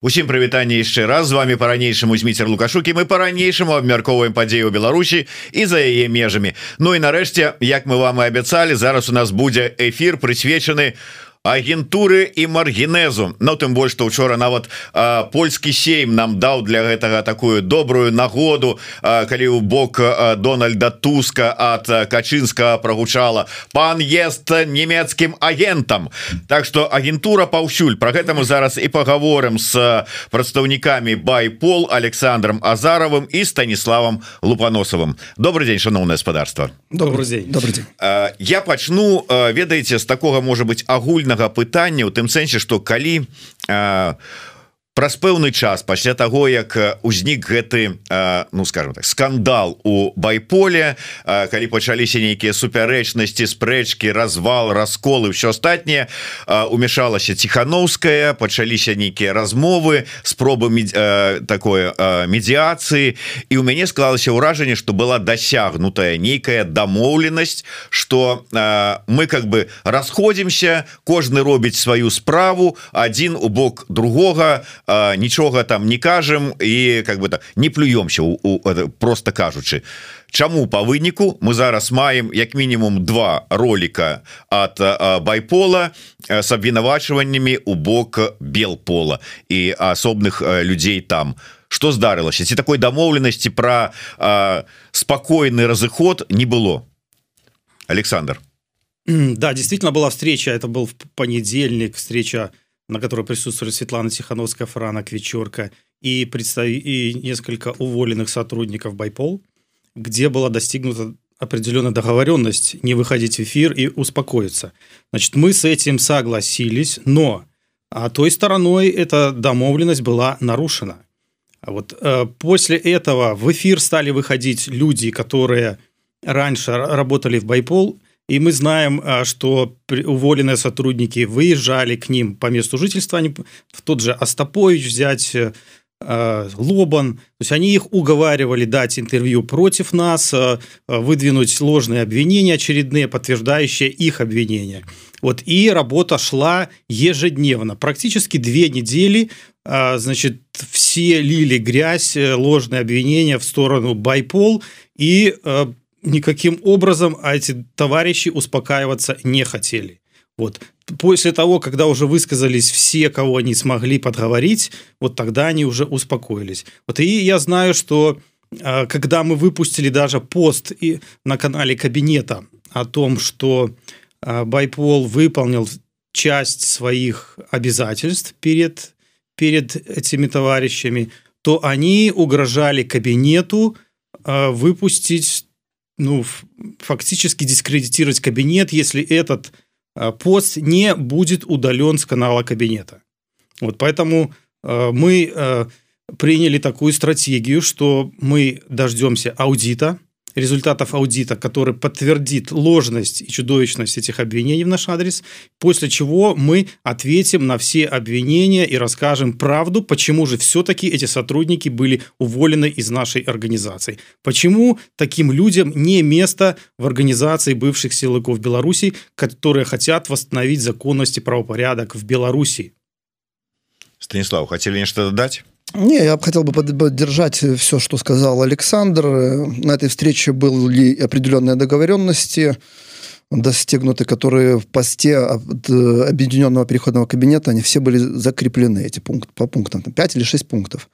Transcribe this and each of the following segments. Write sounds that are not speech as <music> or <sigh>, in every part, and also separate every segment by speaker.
Speaker 1: Усім прывітанне яшчэ раз з вами по-ранейшаму зміцер лукашукі мы по-ранейшаму абмярковаем падзею Беларусі і за яе межамі Ну і нарэшце як мы вам і абяцалі зараз у нас будзе эфир прысвечаны у агентуры і маргенезу но тым больш что учора нават а, польскі сейм нам даў для гэтага такую добрую нагоду. А, калі у бок дональда туска от качынска прогучала пан ест нямецкім агентам так что агентура паўсюль. Про гэта мы зараз і поговорым с прадстаўнікамі байпол александром азаровым і станіславам лупаносовым добрый день шаноўное гаспадарства
Speaker 2: добрый день. добрый день.
Speaker 1: Я пачну ведаеце з такого может быть агульна агульнага пытання у тым сэнсе что калі у праз пэўны час пасля того як узнік гэты ну скажем так скандал у байполе калі пачаліся нейкія супярэчнасці спрэчки развал расколы все астатняе умешалася тихохановская пачаліся нейкія размовы спробы такое медиацыі і у мяне склалася ўражанне что была дасягнутая нейкая дамоўленасць что мы как бы расходимся кожны робіць сваю справу один у бок другога а нічога там не кажем і как бы так не плюемся у, у просто кажучы. Чаму по выніку? Мы зараз маем як мінімум два ролика от байпола с абвінавачваннямі у бок белпола і асобных людзей там. Что здарылася? Ці такой дамоўленасці про спокойны разыход не было? Александр.
Speaker 2: Да, действительно была встреча. Это был в понедельник встреча на которой присутствовали Светлана Тихановская, Франа Квечерка и, представ... и несколько уволенных сотрудников Байпол, где была достигнута определенная договоренность не выходить в эфир и успокоиться. Значит, мы с этим согласились, но а той стороной эта домовленность была нарушена. А вот э, после этого в эфир стали выходить люди, которые раньше работали в Байпол, и мы знаем, а, что уволенные сотрудники выезжали к ним по месту жительства, они, тот же Остапович взять, э, а, Лобан, то есть они их уговаривали дать интервью против нас, а, выдвинуть ложные обвинения очередные, подтверждающие их обвинения. Вот и работа шла ежедневно, практически две недели, значит, все лили грязь, э, ложные обвинения в сторону Байпол, и э, никаким образом а эти товарищи успокаиваться не хотели. Вот. После того, когда уже высказались все, кого они смогли подговорить, вот тогда они уже успокоились. Вот и я знаю, что а, когда мы выпустили даже пост на канале Кабинета о том, что а, Байпол выполнил часть своих обязательств перед, перед этими товарищами, то они угрожали кабинету выпустить ну, фактически дискредитировать кабинет, если этот а, пост не будет удален с канала кабинета. Вот поэтому а, мы а, приняли такую стратегию, что мы дождемся аудита результатов аудита, который подтвердит ложность и чудовищность этих обвинений в наш адрес, после чего мы ответим на все обвинения и расскажем правду, почему же все-таки эти сотрудники были уволены из нашей организации. Почему таким людям не место в организации бывших силовиков Беларуси, которые хотят восстановить законность и правопорядок в Беларуси.
Speaker 1: Станислав, хотели нечто додать?
Speaker 3: Не, я хотел бы поддержать все, что сказал Александр. На этой встрече были определенные договоренности достигнуты, которые в посте Объединенного переходного кабинета, они все были закреплены, эти пункты, по пунктам, там 5 или 6 пунктов.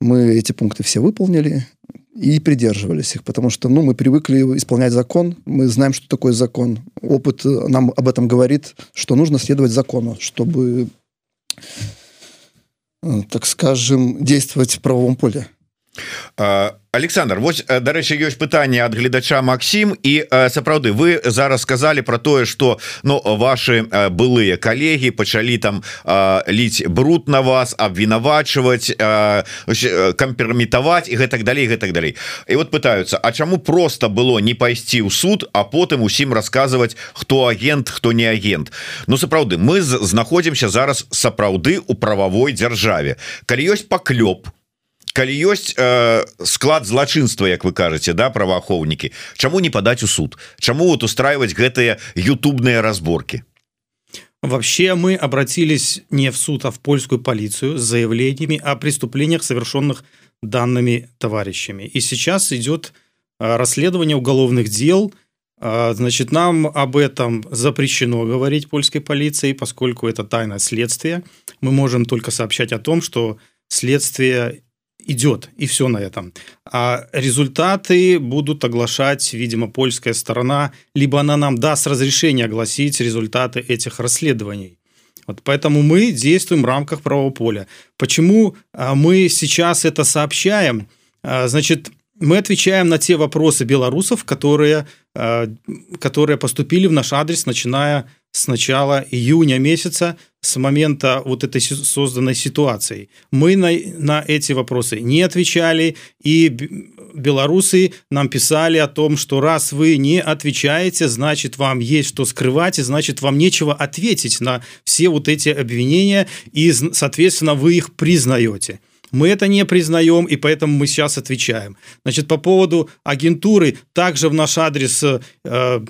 Speaker 3: Мы эти пункты все выполнили и придерживались их, потому что ну, мы привыкли исполнять закон, мы знаем, что такое закон. Опыт нам об этом говорит, что нужно следовать закону, чтобы Э, так скажем, действовать в правовом поле.
Speaker 1: Александр вось дарэчы ёсць пытанне ад гледача Макссім і сапраўды вы зараз сказали про тое что но ну, ваши былыя коллеги пачалі там ліць бруд на вас абвінавачваць камперметаваць і гэтак далей гэтак далей. І вот пытаются А чаму просто было не пайсці ў суд а потым усім рассказывать хто агент хто не агент? Ну сапраўды мы знаходзімся зараз сапраўды у прававой дзяржаве. Калі ёсць паклёп то калі ёсць э, склад злачынства Як вы кажаце да праваахоўнікі Чаму не падаць у суд Чаму вот устраивать гэтыя ютубныя разборки
Speaker 2: Вообще мы обратились не в суд, а в польскую полицию с заявлениями о преступлениях, совершенных данными товарищами. И сейчас идет а, расследование уголовных дел. А, значит, нам об этом запрещено говорить польской полиции, поскольку это тайное следствие. Мы можем только сообщать о том, что следствие идет, и все на этом. А результаты будут оглашать, видимо, польская сторона, либо она нам даст разрешение огласить результаты этих расследований. Вот поэтому мы действуем в рамках правового поля. Почему а, мы сейчас это сообщаем? А, значит, мы отвечаем на те вопросы белорусов, которые, а, которые поступили в наш адрес, начиная с начала июня месяца, с момента вот этой созданной ситуации. Мы на, на эти вопросы не отвечали, и белорусы нам писали о том, что раз вы не отвечаете, значит, вам есть что скрывать, и значит, вам нечего ответить на все вот эти обвинения, и, соответственно, вы их признаете. Мы это не признаем, и поэтому мы сейчас отвечаем. Значит, по поводу агентуры, также в наш адрес э,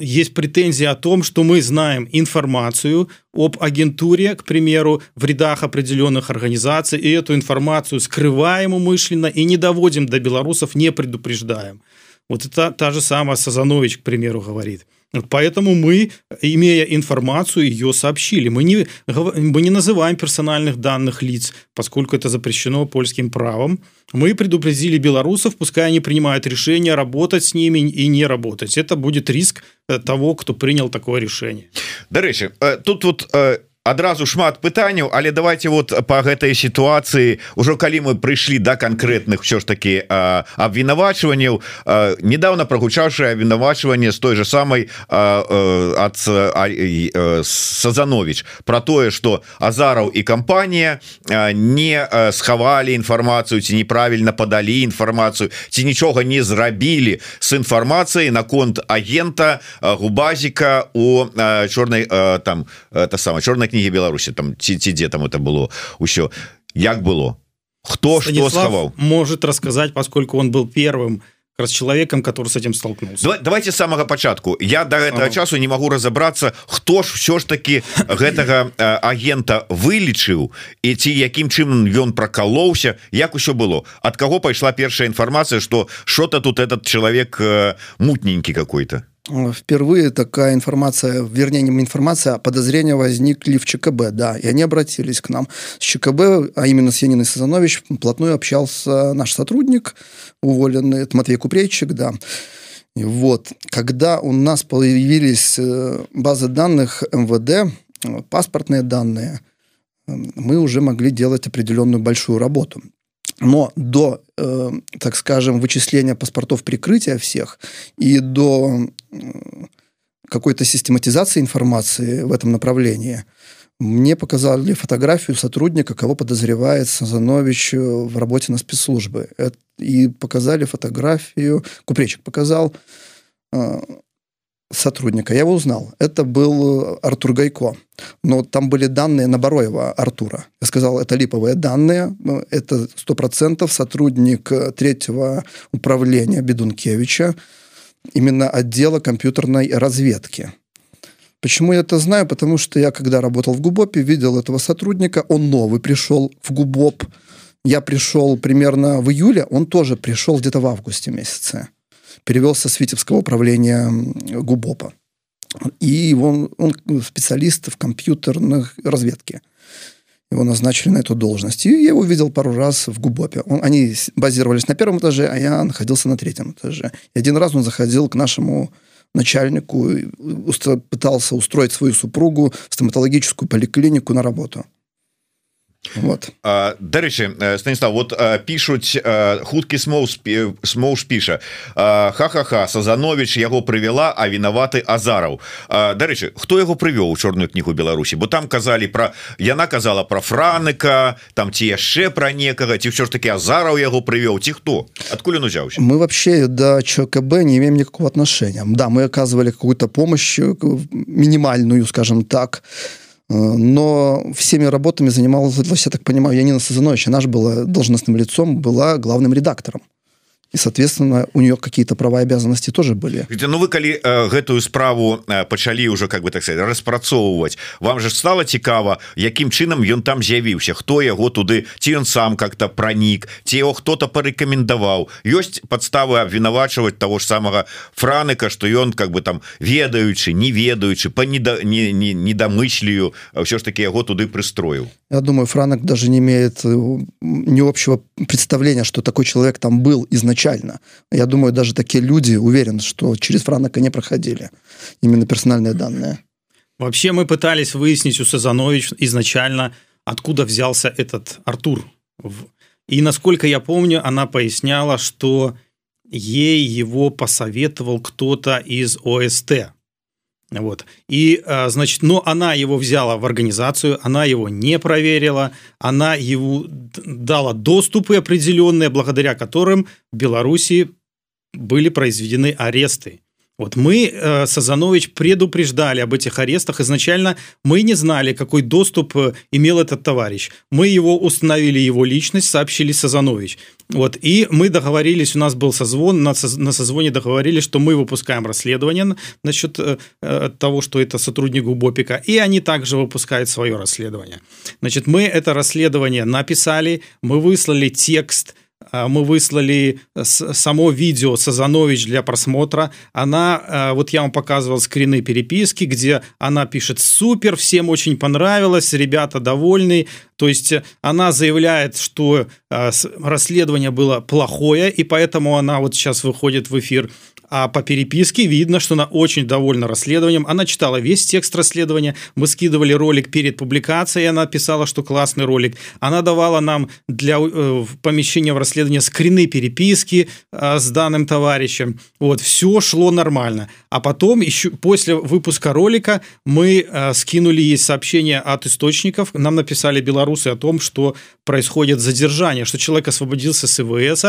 Speaker 2: есть претензия о том, что мы знаем информацию об агентуре, к примеру, в рядах определенных организаций, и эту информацию скрываем умышленно и не доводим до белорусов, не предупреждаем. Вот это та же самая Сазанович, к примеру, говорит. Поэтому мы, имея информацию, ее сообщили. Мы не, мы не называем персональных данных лиц, поскольку это запрещено польским правом. Мы предупредили белорусов, пускай они принимают решение работать с ними и не работать. Это будет риск э, того, кто принял такое решение.
Speaker 1: До речи, э, тут вот э, адразу шмат пытанняў але давайте вот по гэтай ситуации ўжо калі мы прыйшлі до да конкретных все ж таки абвінавачванняў недавно прогучаўшы абвінавачванне с той же самой от сазанович про тое что азараў і кампанія не схавалі інфармацыю ці неправільна подалі інфармацыю ці нічога не зрабілі с інфармацыяй наконт агента губазіка у чорнай там это самое чорной кнігі Беларусі там ці ці дзе там это было ўсё як было? Хто что схаваў
Speaker 2: может рассказать поскольку он был первым раз человеком который с этим столкнулся.
Speaker 1: Давай, давайте с самого початку. Я до этого часу не могу разобраться хто ж все ж таки гэтага агента вылечыў і ці якім чынам ён прокалоўся як усё было? От кого пайшла першая информация что что-то тут этот человек мутненький какой-то
Speaker 3: впервые такая информация, вернее, не информация, а подозрения возникли в ЧКБ, да, и они обратились к нам. С ЧКБ, а именно с Яниной Сазанович, плотную общался наш сотрудник, уволенный, это Матвей Купрейчик, да. И вот, когда у нас появились э, базы данных МВД, паспортные данные, э, мы уже могли делать определенную большую работу. Но до, э, так скажем, вычисления паспортов прикрытия всех и до э, какой-то систематизации информации в этом направлении мне показали фотографию сотрудника, кого подозревает Сазанович в работе на спецслужбы. И показали фотографию, Купречик показал э, сотрудника. Я его узнал. Это был Артур Гайко. Но там были данные на Бароева Артура. Я сказал, это липовые данные. Это 100% сотрудник третьего управления Бедункевича, именно отдела компьютерной разведки. Почему я это знаю? Потому что я, когда работал в ГУБОПе, видел этого сотрудника. Он новый пришел в ГУБОП. Я пришел примерно в июле, он тоже пришел где-то в августе месяце перевелся с Витебского управления ГУБОПа. И он, он специалист в компьютерной разведке. Его назначили на эту должность. И я его видел пару раз в ГУБОПе. Он, они базировались на первом этаже, а я находился на третьем этаже. И один раз он заходил к нашему начальнику, пытался устроить свою супругу в стоматологическую поликлинику на работу вот.
Speaker 1: Дарэчы станіслав вот пишутць хуткі смоў смоўш піша ха-ха-ха сазанович яго прывяла а вінаваты азараў дарэчы хто яго прывёў у чорную кнігу Беларусі бо там казалі про яна казала про франыка там ці яшчэ про некага ці ўсё ж таки азараў яго прывёў ці хто? Адкуль он узяўся?
Speaker 3: Мы вообще да ЧКБ не имеем никакого отношения. Да мы оказывали какую-то помощь минимальную скажем так. и Э, но всеми работами занималась, я так понимаю, Янина Сазанович. Она же была должностным лицом, была главным редактором. И, соответственно, у нее какие-то права обязанности тоже были.
Speaker 1: Где, ну вы коли э, гэтую справу э, пачалі уже как бы так сказать распрацоўваць вам же стало цікава якім чынам ён там з'явіўся? Хто яго туды ці ён сам как-то пронік ці его кто-то порекомендаваў ёсць подставы обвінавачваць того ж самого франыка что ён как бы там ведаючы не ведаючы по неда не недомыслію все ж таки яго туды пристроіў
Speaker 3: Я думаю франок даже не имеет э, не общего представления что такой человек там был изначально Я думаю даже такие люди уверены что через франока не проходили именно персональные данные.
Speaker 2: Вообще мы пытались выяснить у Сазанович изначально откуда взялся этот Артур. И насколько я помню она поясняла что ей его посоветовал кто-то из ОСТ. Вот. И, а, значит, но она его взяла в организацию, она его не проверила, она его дала доступы определенные, благодаря которым в Беларуси были произведены аресты. Вот мы, э, Сазанович, предупреждали об этих арестах. Изначально мы не знали, какой доступ э, имел этот товарищ. Мы его установили, его личность, сообщили Сазанович. Вот, и мы договорились, у нас был созвон, на, созвоне договорились, что мы выпускаем расследование насчет э, того, что это сотрудник ГУБОПИКа, и они также выпускают свое расследование. Значит, мы это расследование написали, мы выслали текст, мы выслали само видео Сазанович для просмотра. Она, а, вот я вам показывал скрины переписки, где она пишет «Супер, всем очень понравилось, ребята довольны». То есть она заявляет, что а, расследование было плохое, и поэтому она вот сейчас выходит в эфир а по переписке видно, что она очень довольна расследованием. Она читала весь текст расследования. Мы скидывали ролик перед публикацией, она писала, что классный ролик. Она давала нам для э, помещения в расследование скрины переписки э, с данным товарищем. Вот, все шло нормально. А потом, еще после выпуска ролика, мы э, скинули ей сообщение от источников. Нам написали белорусы о том, что происходит задержание, что человек освободился с ИВС,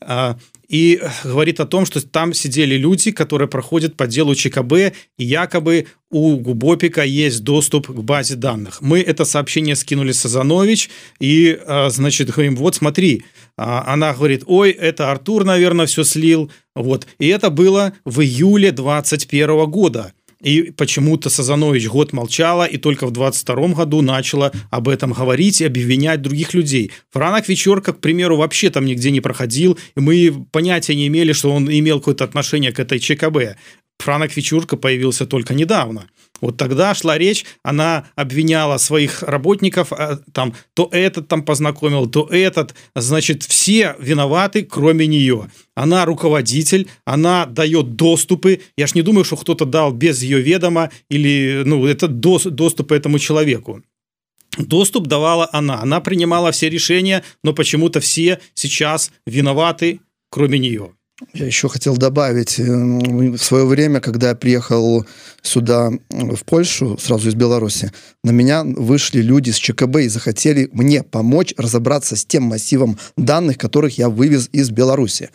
Speaker 2: э, и говорит о том, что там сидели люди, которые проходят по делу ЧКБ, и якобы у Губопика есть доступ к базе данных. Мы это сообщение скинули Сазанович, и, а, значит, говорим, вот смотри, а, она говорит, ой, это Артур, наверное, все слил, вот. И это было в июле 21 года. И почему-то Сазанович год молчала и только в 22 году начала об этом говорить и обвинять других людей. Франок Вечерка, к примеру, вообще там нигде не проходил, и мы понятия не имели, что он имел какое-то отношение к этой ЧКБ. Франок Вечерка появился только недавно. Вот тогда шла речь, она обвиняла своих работников, а, там, то этот там познакомил, то этот, значит, все виноваты, кроме нее. Она руководитель, она дает доступы. Я ж не думаю, что кто-то дал без ее ведома или, ну, это доступ этому человеку. Доступ давала она, она принимала все решения, но почему-то все сейчас виноваты, кроме нее.
Speaker 3: Я еще хотел добавить, э, в свое время, когда я приехал сюда, в Польшу, сразу из Беларуси, на меня вышли люди с ЧКБ и захотели мне помочь разобраться с тем массивом данных, которых я вывез из Беларуси.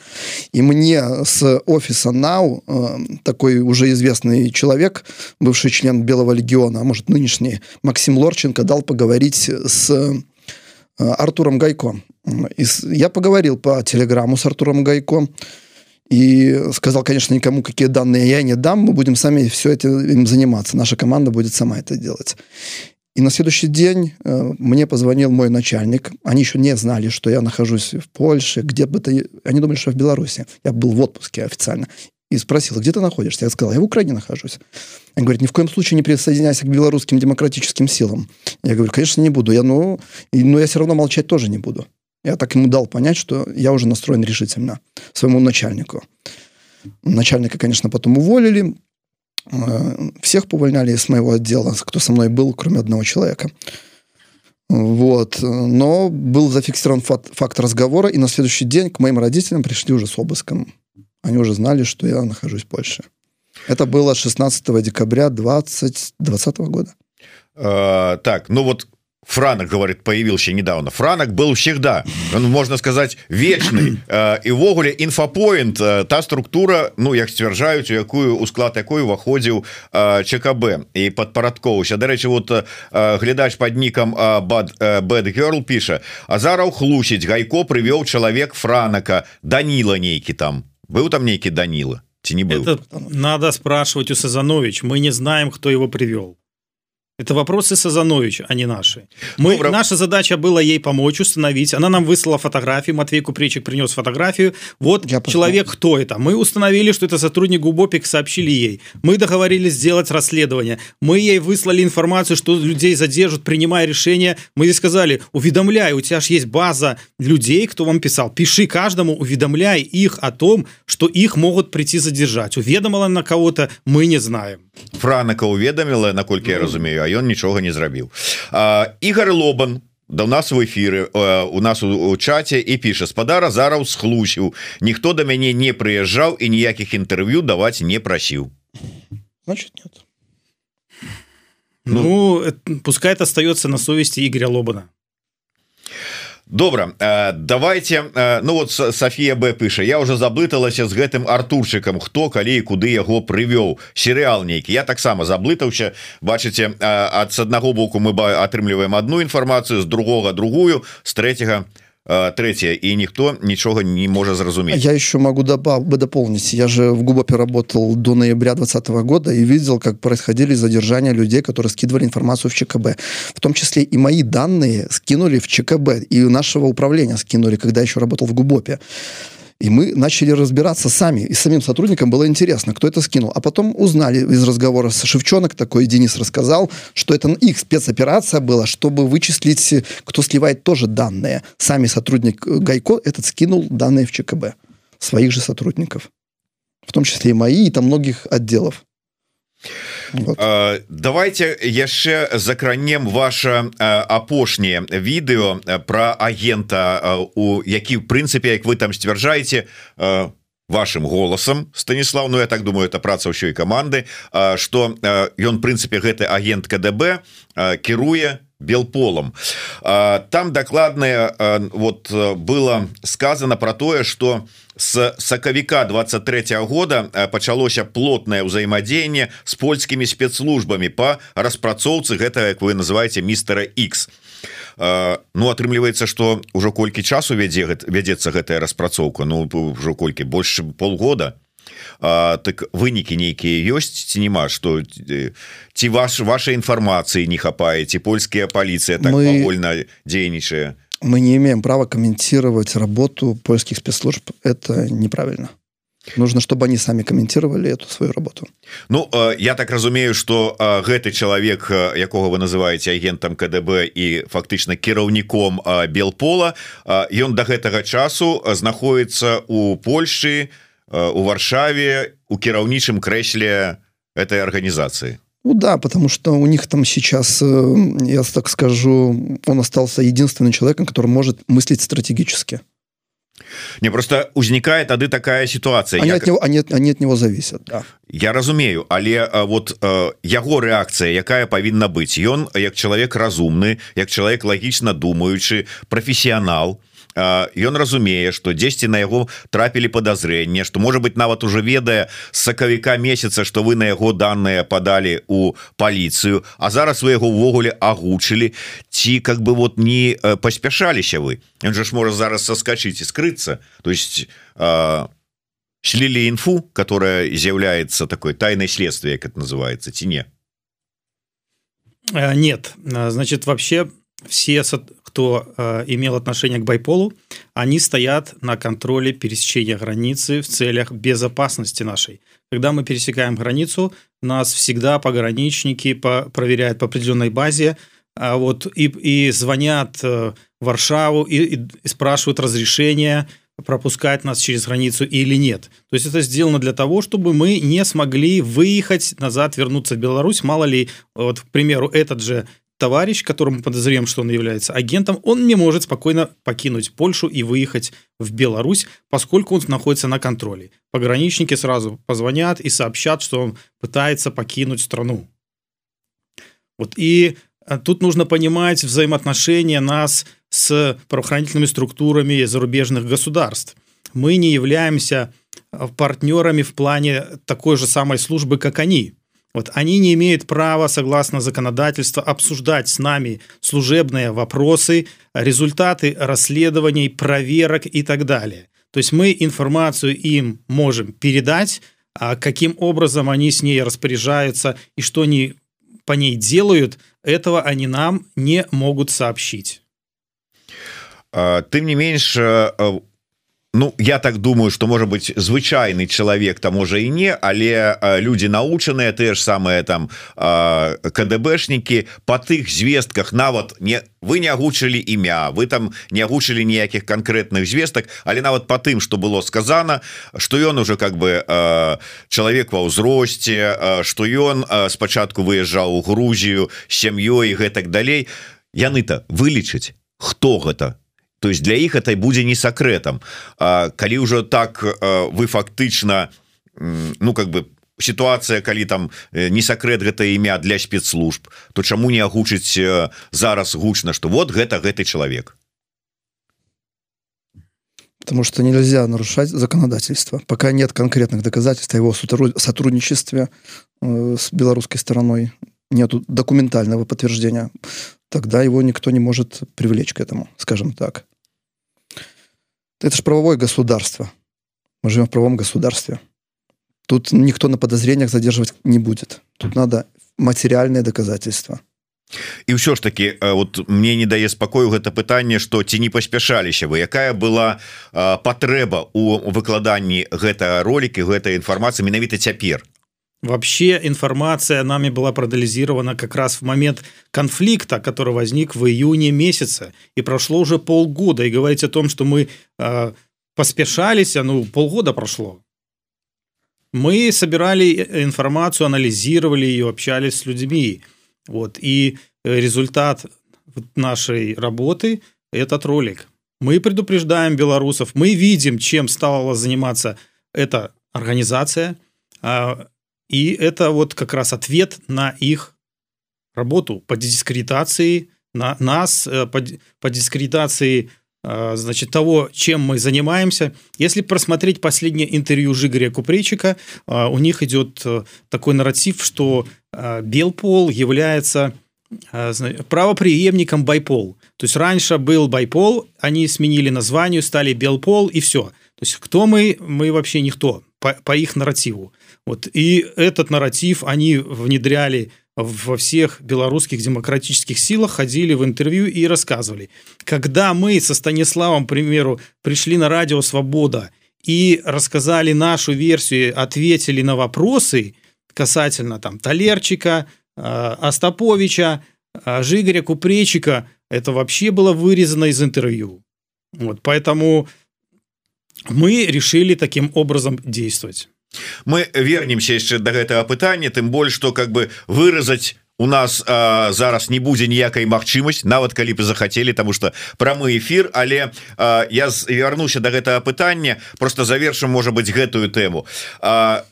Speaker 3: И мне с офиса НАУ, э, такой уже известный человек, бывший член Белого легиона, а может нынешний, Максим Лорченко, дал поговорить с э, Артуром Гайко. Я поговорил по телеграмму с Артуром Гайко, и сказал, конечно, никому какие данные я не дам, мы будем сами все этим заниматься, наша команда будет сама это делать. И на следующий день э, мне позвонил мой начальник. Они еще не знали, что я нахожусь в Польше, где бы то... Они думали, что в Беларуси. Я был в отпуске официально. И спросил, где ты находишься? Я сказал, я в Украине нахожусь. Он говорит, ни в коем случае не присоединяйся к белорусским демократическим силам. Я говорю, конечно, не буду. Я, ну, но я все равно молчать тоже не буду. Я так ему дал понять, что я уже настроен решительно своему начальнику. Начальника, конечно, потом уволили. Э, всех повольняли из моего отдела, кто со мной был, кроме одного человека. Вот. Но был зафиксирован факт, факт разговора, и на следующий день к моим родителям пришли уже с обыском. Они уже знали, что я нахожусь в Польше. Это было 16 декабря 2020 года.
Speaker 1: Э, так, ну вот Франок говорит появился недавно. Франок был всегда он можно сказать вечный. <clears throat> И ввогуле инфопоинт та структура Ну як сцвярджаюць у якую у склад якой уваходзіў ЧКБ і падпарадковаўся дарэчы вот глядач под нікам бад бэдгерл піша Азараў хлусіць гайко прывёў чалавек Франака Даніла нейкі там быў там нейкі Даніла? Ці не был
Speaker 2: надо спрашивать у Сазанович мы не знаем кто его привел Это вопросы Сазановича, а не наши. Мы, Добро. наша задача была ей помочь установить. Она нам выслала фотографии. Матвей Купречик принес фотографию. Вот Я человек, кто это. Мы установили, что это сотрудник ГУБОПИК, сообщили ей. Мы договорились сделать расследование. Мы ей выслали информацию, что людей задержат, принимая решение. Мы ей сказали, уведомляй, у тебя же есть база людей, кто вам писал. Пиши каждому, уведомляй их о том, что их могут прийти задержать. Уведомила на кого-то, мы не знаем.
Speaker 1: Франака уведомила, наколькі я разумею а ён нічога не зрабіў. Ігар лобан да у нас в эфиры у нас у чате і піша спадара зараз схлусіў. Ніхто до мяне не прыязджаў і ніякіх інтэрв'ю даваць не прасіў
Speaker 3: значит нет.
Speaker 2: Ну, ну пускай это остается на совести Игоря лобана
Speaker 1: добра э, давайте э, ну вот Софія Б пыша я уже заблыталася з гэтым артурчыкам хто калі куды яго прывёў? Серыял нейкі. Я таксама заблытаўся. Бачыце ад с аднаго боку мы атрымліваем одну інфармацыю з другога другую з третьего то третье и никто ничего не может зразуметь
Speaker 3: я еще могу добав бы дополнить. Я же в губопе работал до ноября 2020 года и видел как происходили задержания людей которые скидывали информацию в ЧКБ. В том числе и мои данные скинули в ЧКБ и у нашего управления скинули когда еще работал в губопе и мы начали разбираться сами. И самим сотрудникам было интересно, кто это скинул. А потом узнали из разговора с Шевчонок, такой Денис рассказал, что это их спецоперация была, чтобы вычислить, кто сливает тоже данные. Сами сотрудник Гайко этот скинул данные в ЧКБ. Своих же сотрудников. В том числе и мои, и там многих отделов.
Speaker 1: Вот. давайте яшчэ закранем ваше апошняе відэо про агента у які в прынцыпе як вы там сцвярджаеце вашим голосам станіслав Ну я так думаю это праца ўсёй каманды что ён прынцыпе гэты агент КДБ кіруе белполом. Там докладная вот было сказано про тое что с сакавіка 23 -го года пачалося плотное ўзаемадзеянне с польскімі спецслужбами по распрацоўцы гэта як вы называете мистера X ну атрымліваецца что ўжо колькі часу вядзе вядзецца гэтая распрацоўка Ну ўжо колькі больше полгода. то а, так вынікі нейкія ёсць ці няма что ці ваш вашай інфармацыі не хапае ці польскія паліцыя так мы... вольна дзейнічае?
Speaker 3: мы не имеем права комментировать работу польских спецслужб. Это неправильно. Нужно чтобы они сами комментировали эту свою работу.
Speaker 1: Ну я так разумею что гэты чалавек якога вы называете агентам КДБ і фактычна кіраўніком белпола ён до гэтага часу знаходіцца у Польшы у Э, у варшаве у кіраўнічым крэсле этой организации?
Speaker 3: Ну да потому что у них там сейчас э, я так скажу он остался единственным человеком который может мыслить стратегически.
Speaker 1: Не просто узникает тады такая ситуация.
Speaker 3: Они, я... от него, они, они от него зависят да.
Speaker 1: я разумею але э, вот яго реакция якая павінна быть ён як человек разумны як человек лагічна думаючы профессионал то ён разумее что 10 на яго трапілі подозрение что может быть нават уже ведае сакавіка месяца что вы на яго данные подали у полицию а зараз вы яго увогуле агучылі ці как бы вот не паспяшаліся вы. Он же ж может зараз соскочить и скрыться. То есть слили инфу которая з'яўляется такой тайной следствия как это называется ці не
Speaker 2: нет. Значит вообще все кто э, имел отношение к байполу, они стоят на контроле пересечения границы в целях безопасности нашей. Когда мы пересекаем границу, нас всегда пограничники по, проверяют по определенной базе, а вот и, и звонят э, в Варшаву и, и, и спрашивают разрешение пропускать нас через границу или нет. То есть это сделано для того, чтобы мы не смогли выехать назад, вернуться в Беларусь. Мало ли, вот, к примеру, этот же товарищ, которому подозреваем, что он является агентом, он не может спокойно покинуть Польшу и выехать в Беларусь, поскольку он находится на контроле. Пограничники сразу позвонят и сообщат, что он пытается покинуть страну. Вот и тут нужно понимать взаимоотношения нас с правоохранительными структурами зарубежных государств. Мы не являемся партнерами в плане такой же самой службы, как они. Вот они не имеют права, согласно законодательству, обсуждать с нами служебные вопросы, результаты расследований, проверок и так далее. То есть мы информацию им можем передать, а каким образом они с ней распоряжаются и что они по ней делают, этого они нам не могут сообщить.
Speaker 1: Тым не менш Ну я так думаю что может быть звычайный человек там можа і не але люди научаныя те ж самые там КДБшники по тых звестках нават не вы не агучылі імя вы там не агучылі ніякіх конкретных звестак але нават по тым что было сказано что ён уже как бы человек ва ўзросце что ён спачатку выезжаў у Грузію сям'ёй гэтак далей. Яны-то вылечыць хто гэта то есть для іх это будзе не сакрэтам калі ўжо так вы фактычна ну как бы ситуация калі там не сакрэт гэта імя для спецслужб то чаму не агучыць зараз гучна что вот гэта гэты чалавек?
Speaker 3: Потому что нельзя нарушать законодательство. Пока нет конкретных доказательств его сотрудничестве с белорусской стороной нету документального подтверждения тогда его никто не может привлечь к этому скажем так это же правовое государство. Мы живем в правом государстве. Тут никто на подозрениях задерживать не будет. Тут надо материальные доказательства.
Speaker 1: і ўсё ж таки вот мне не дае спакою гэта пытанне что ці не паспяшаліся вы якая была патрэба у выкладанні гэтага ролики гэтай інфармацыі менавіта цяпер
Speaker 2: Вообще информация нами была проанализирована как раз в момент конфликта, который возник в июне месяце. И прошло уже полгода. И говорить о том, что мы э, поспешались, ну, полгода прошло. Мы собирали информацию, анализировали ее, общались с людьми. Вот. И результат нашей работы – этот ролик. Мы предупреждаем белорусов, мы видим, чем стала заниматься эта организация а, – и это вот как раз ответ на их работу по дискредитации на нас, э, по, по дискредитации э, значит, того, чем мы занимаемся. Если просмотреть последнее интервью Жигоря Купрейчика, э, у них идет такой нарратив, что Белпол является правоприемником Байпол. То есть раньше был Байпол, они сменили название, стали Белпол и все. То есть кто мы? Мы вообще никто по, по их нарративу. Вот. И этот нарратив они внедряли во всех белорусских демократических силах, ходили в интервью и рассказывали. Когда мы со Станиславом, к примеру, пришли на радио «Свобода» и рассказали нашу версию, ответили на вопросы касательно там Талерчика, э, Остаповича, э, Жигоря Купречика, это вообще было вырезано из интервью. Вот, поэтому мы решили таким образом действовать.
Speaker 1: Мы вернемся яшчэ до гэтага пытання тым больш что как бы выразаць у нас а, зараз не будзе ніякай магчымасць нават калі бы захацелі тому что прамы эфир але а, я вярнуся до гэтага пытання просто завершым можа быть гэтую тэму а,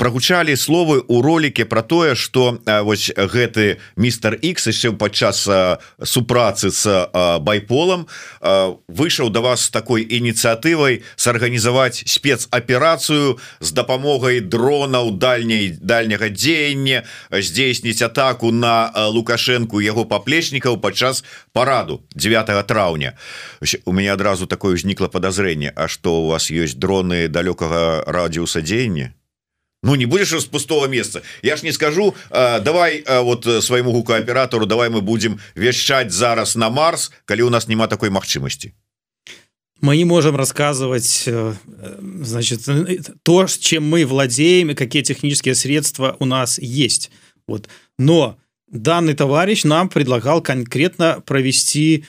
Speaker 1: прогучалі словы у ролике про тое что вось гэты мистер X еще падчас супрацы с байполом выйшаў до вас такой ініцыятывай сарганізаваць спецаперацыю з дапамогай дронаў дальняй дальняга дзеяння здзейсніць атаку на лукашенко яго паплечнікаў падчас параду 9 траўня. У меня адразу такое узнікла подозрение А что у вас есть дроны далёкага радиуса дзеяння Ну не будешь с пустого места. Я ж не скажу э, давай э, вот своему гукооператору давай мы будем вещать зараз на Марс калі у нас няма такой магчымасти
Speaker 2: мы не можем рассказывать э, значит то чем мы владеем и какие технические средства у нас есть. Вот. Но данный товарищ нам предлагал конкретно провести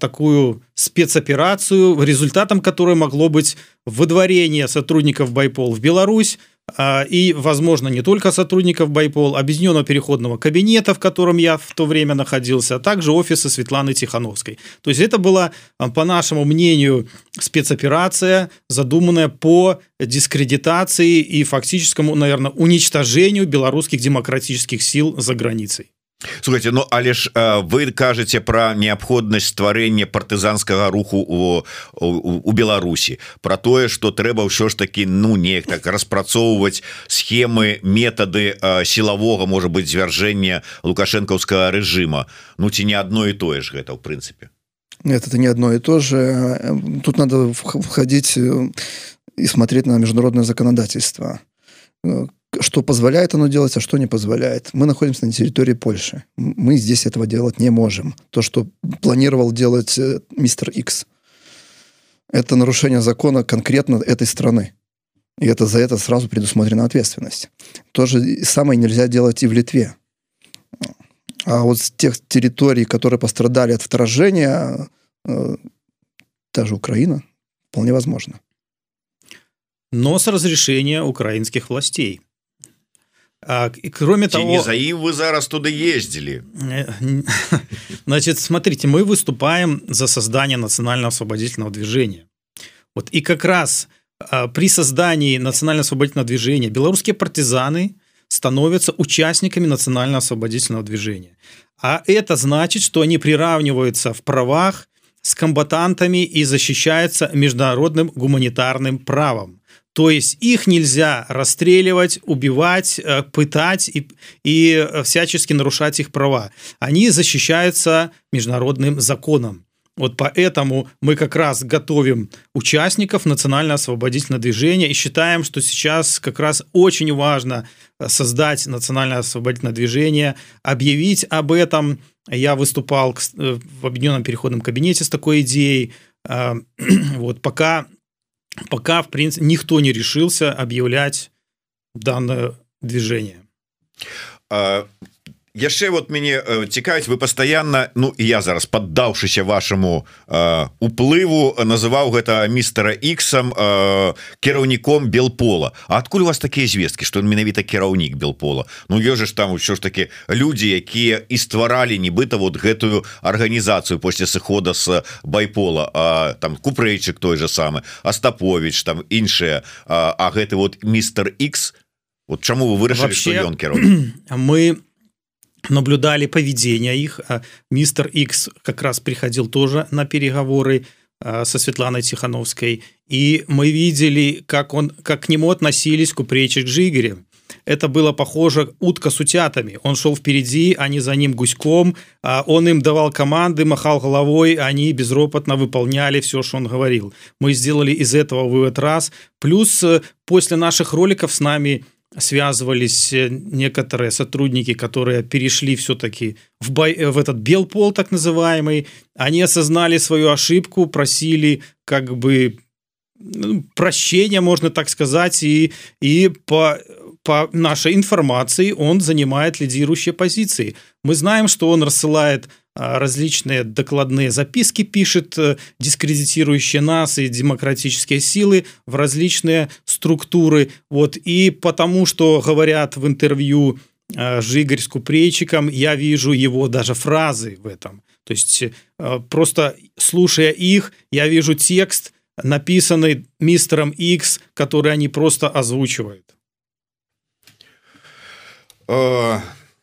Speaker 2: такую спецоперацию результатом которой могло быть выдворение сотрудников байпол в Беларусь и, возможно, не только сотрудников Байпол, объединенного переходного кабинета, в котором я в то время находился, а также офиса Светланы Тихановской. То есть это была, а, по нашему мнению, спецоперация, задуманная по дискредитации и фактическому, наверное, уничтожению белорусских демократических сил за границей.
Speaker 1: Слухайте Ну але ж вы кажаце про неабходнасць стварэння партызанскага руху у, Беларусі про тое что трэба ўсё ж таки ну неяк так распрацоўваць схемы метады сілавога может быть звяржэння лукашэнкаўскага режима Ну ці не одно і тое ж гэта в прынцыпе
Speaker 3: Нет, это не одно и то же. Тут надо входить э, и смотреть на международное законодательство. Что позволяет оно делать, а что не позволяет. Мы находимся на территории Польши. Мы здесь этого делать не можем. То, что планировал делать э, мистер X, это нарушение закона конкретно этой страны. И это за это сразу предусмотрена ответственность. То же самое нельзя делать и в Литве. А вот с тех территорий, которые пострадали от вторжения, э, та же Украина, вполне возможно.
Speaker 2: Но с разрешения украинских властей. А, и кроме Те того...
Speaker 1: Не за им вы зараз туда ездили. <laughs>
Speaker 2: Значит, смотрите, мы выступаем за создание национального освободительного движения. Вот и как раз а, при создании национального освободительного движения белорусские партизаны становятся участниками национально-освободительного движения. А это значит, что они приравниваются в правах с комбатантами и защищаются международным гуманитарным правом. То есть их нельзя расстреливать, убивать, э, пытать и, и всячески нарушать их права. Они защищаются международным законом. Вот поэтому мы как раз готовим участников национально-освободительного движения и считаем, что сейчас как раз очень важно э, создать национально-освободительное движение, объявить об этом. Я выступал э, в Объединенном переходном кабинете с такой идеей. Э, <clears throat> вот пока, пока в принципе, никто не решился объявлять данное движение.
Speaker 1: А, яшчэ вот мяне цікавіць вы пастаянна Ну я зараз поддаўшыся вашаму э, уплыву называў гэта містера іксам э, кіраўніком белпола. А адкуль у вас такія звесткі что менавіта кіраўнік белпола? Ну ёжа ж там ўсё ж таки людзі якія і стваралі нібыта вот гэтую арганізацыю после сыхода с байпола. А, там купрэйчык той же самы Астапович там іншыя. А, а гэты вот мистер X вот чаму вы вырашылі
Speaker 2: Вообще, ён кіраўнік? <clears throat> мы наблюдали поведение их. А мистер Икс как раз приходил тоже на переговоры а, со Светланой Тихановской, и мы видели, как, он, как к нему относились Купречик Жигорев. Это было похоже утка с утятами. Он шел впереди, они за ним гуськом, а он им давал команды, махал головой, они безропотно выполняли все, что он говорил. Мы сделали из этого вывод раз. Плюс э, после наших роликов с нами связывались э, некоторые сотрудники, которые перешли все-таки в, бой, э, в этот белпол так называемый, они осознали свою ошибку, просили как бы ну, прощения, можно так сказать, и, и по, по нашей информации он занимает лидирующие позиции. Мы знаем, что он рассылает различные докладные записки пишет, э, дискредитирующие нас и демократические силы в различные структуры. Вот. И потому что говорят в интервью э, Жигарь с Купрейчиком, я вижу его даже фразы в этом. То есть э, просто слушая их, я вижу текст, написанный мистером X, который они просто озвучивают.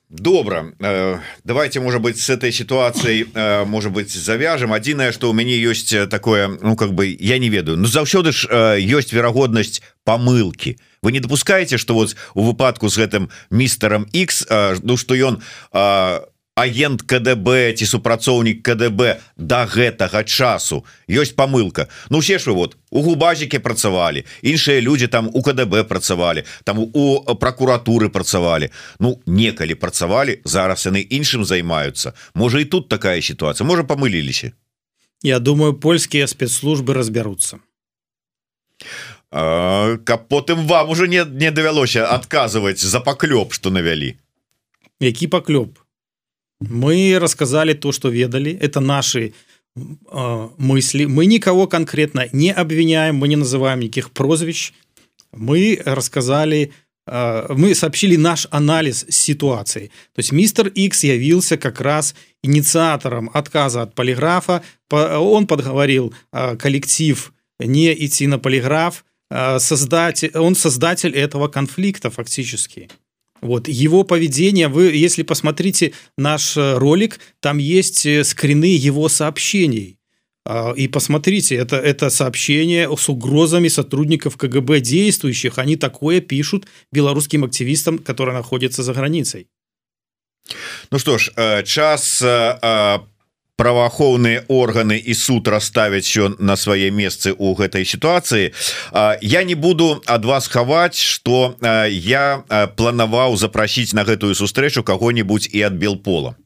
Speaker 1: Добра. Э, давайте может быть с этой ситуацией э, может быть завяжем. Адзінае что у мяне есть такое ну как бы я не ведаю. Но заўсёды ж есть верагоднасць помылки. Вы не допускаете что вот у выпадку с гэтым мистером X ну что ён у агент КДБ ці супрацоўнік КДБ до гэтага часу. Ёсць помылка Ну все ж вы вот у губазікі працавалі іншыя люди там у КДБ працавалі там у прокуратуры працавалі. Ну некалі працавалі зараз яны іншым займаются можа і тут такая ситуация можа помыліліся
Speaker 2: Я думаю польскія спецслужбы разбярутся
Speaker 1: каб потым вам уже не не давялося адказваць за паклёп что навялі.
Speaker 2: Які паклёп мы рассказали то что ведали. Это наши э, мысли. Мы никого конкретно не обвиняем мы не называем никаких прозвищ. Мы рассказали э, мы сообщили наш анализ ситуации. То есть мистер X явился как раз инициатором отказа от полиграфа. Он подговорил э, коллектив не идти на полиграф создать он создатель этого конфликта фактически Вот его поведение, вы, если посмотрите наш э, ролик, там есть э, скрины его сообщений. А, и посмотрите, это, это сообщение с угрозами сотрудников КГБ действующих. Они такое пишут белорусским активистам, которые находятся за границей.
Speaker 1: Ну что ж, э, час праваахоўныя органы і суд расставяць ён на свае месцы у гэтай сітуацыі. Я не буду ад вас хаваць что я планаваў запрасіць на гэтую сустрэчу кого-нибудь і ад белпола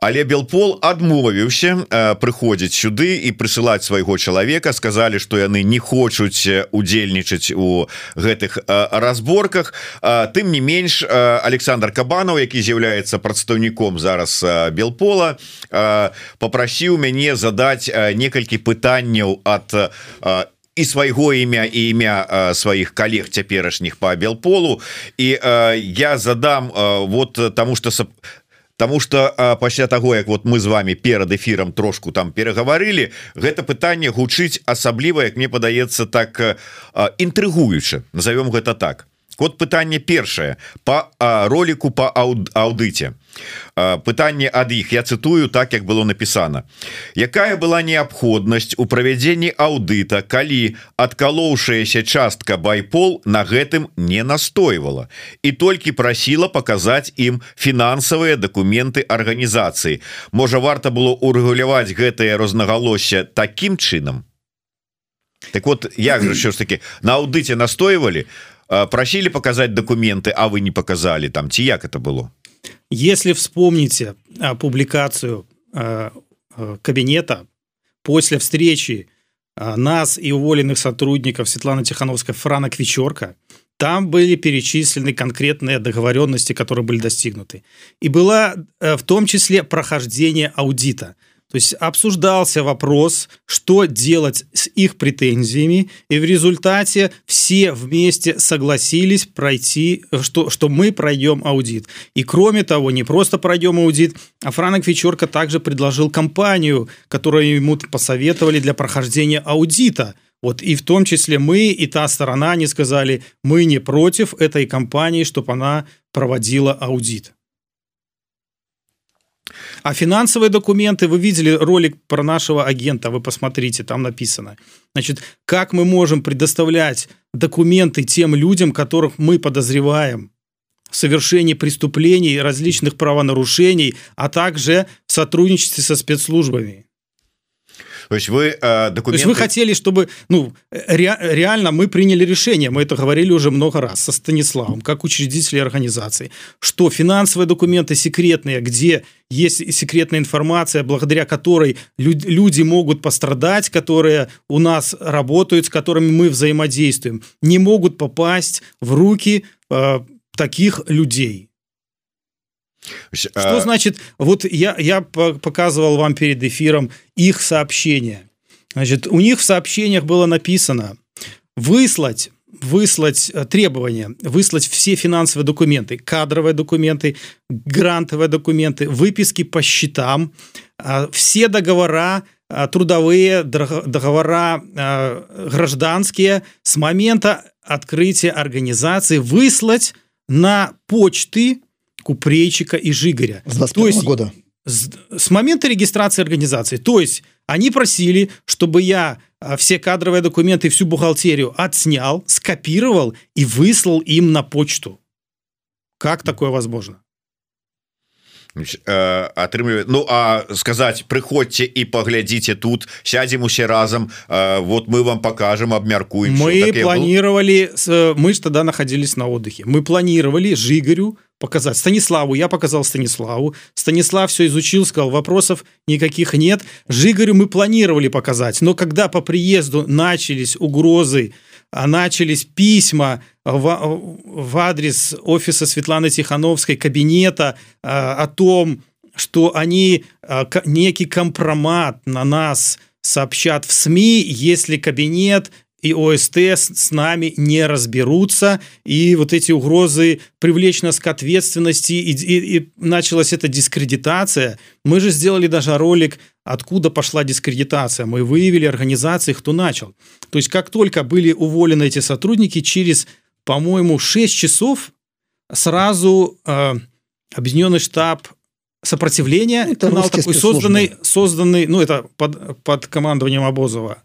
Speaker 1: але белпол адмовіўся э, прыходзіць сюды і прысылаць свайго чалавека. Сказалі что яны не хочуць удзельнічаць у гэтых э, разборках. Тым не менш э, Александр кабанов які з'яўляецца прадстаўніком зараз белпола попрасіў мяне задаць некалькі пытанняў от і свайго імя і імя сваіх калег цяперашніх по белполу. І я задам вот тому что Таму что пасля того як вот мы з вами перад эфиром трошку там перагаварылі гэта пытанне гучыць асабліва як мне падаецца так інтрыгуючы назовём гэта так вот пытанне першае. По ролику по аўдыце. Пытанне ад іх. Я цытую так як было написано якая была неабходнасць у правядзенні аўдыта калі адкалоўшаяся частка байпол на гэтым не настойвала і толькі прасіла паказаць ім фінансавыя дакументы арганізацыі? Можа варта было урэгуляваць гэтае рознагалосся таким чынам? Так вот як же що ж таки на аўдыце настойвалі просили показать документы а вы не показали там ці як это было?
Speaker 2: Если вспомните публикацию кабинета после встречи нас и уволенных сотрудников Светланы Тихановской Франок Вечерка там были перечислены конкретные договоренности которые были достигнуты. И была в том числе прохождение аудита то есть обсуждался вопрос, что делать с их претензиями, и в результате все вместе согласились пройти, что, что мы пройдем аудит. И кроме того, не просто пройдем аудит, а Франк Вечерка также предложил компанию, которую ему посоветовали для прохождения аудита. Вот и в том числе мы и та сторона не сказали, мы не против этой компании, чтобы она проводила аудит. А финансовые документы, вы видели ролик про нашего агента, вы посмотрите, там написано. Значит, как мы можем предоставлять документы тем людям, которых мы подозреваем в совершении преступлений, различных правонарушений, а также в сотрудничестве со спецслужбами.
Speaker 1: То есть вы э, документы... То есть
Speaker 2: вы хотели, чтобы, ну, ре, реально мы приняли решение, мы это говорили уже много раз со Станиславом, как учредители организации, что финансовые документы секретные, где есть секретная информация, благодаря которой люди могут пострадать, которые у нас работают, с которыми мы взаимодействуем, не могут попасть в руки э, таких людей. Что значит, вот я, я показывал вам перед эфиром их сообщение. Значит, у них в сообщениях было написано выслать выслать э, требования, выслать все финансовые документы, кадровые документы, грантовые документы, выписки по счетам, э, все договора э, трудовые, договора гражданские с момента открытия организации выслать на почты Купрейчика и Жигаря.
Speaker 3: С То есть, года.
Speaker 2: С, с момента регистрации организации. То есть они просили, чтобы я а, все кадровые документы, всю бухгалтерию отснял, скопировал и выслал им на почту. Как такое возможно?
Speaker 1: атрымлівае Ну а сказаць прыходзьце і паглядзіце тут сядзем усе разам вот мы вам покажем абмяркуем
Speaker 2: мы так планировали мы ж тогда находились на отдыхе мы планировали жигарю показать станиславу я показал станиславу станислав все изучил сказал вопросов никаких нет жигарю мы планировали показать но когда по приезду начались угрозы начались письма в, в адрес офиса Светланы Тихановской, кабинета о том, что они некий компромат на нас сообщат в СМИ, если кабинет и ОСТ с нами не разберутся, и вот эти угрозы привлечь нас к ответственности, и, и, и началась эта дискредитация. Мы же сделали даже ролик, откуда пошла дискредитация. Мы выявили организации, кто начал. То есть как только были уволены эти сотрудники, через, по-моему, 6 часов сразу э, объединенный штаб сопротивления
Speaker 3: Это
Speaker 2: канал такой созданный созданный ну это под под командованием Обозова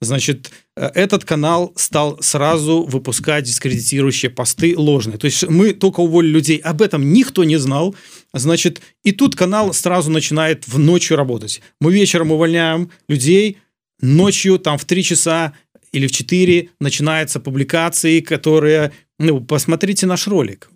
Speaker 2: значит э, этот канал стал сразу выпускать дискредитирующие посты ложные. То есть мы только уволили людей. Об этом никто не знал. Значит и тут канал сразу начинает в ночью работать. Мы вечером увольняем людей ночью там в три часа или в 4 начинаются публикации которые ну посмотрите наш ролик.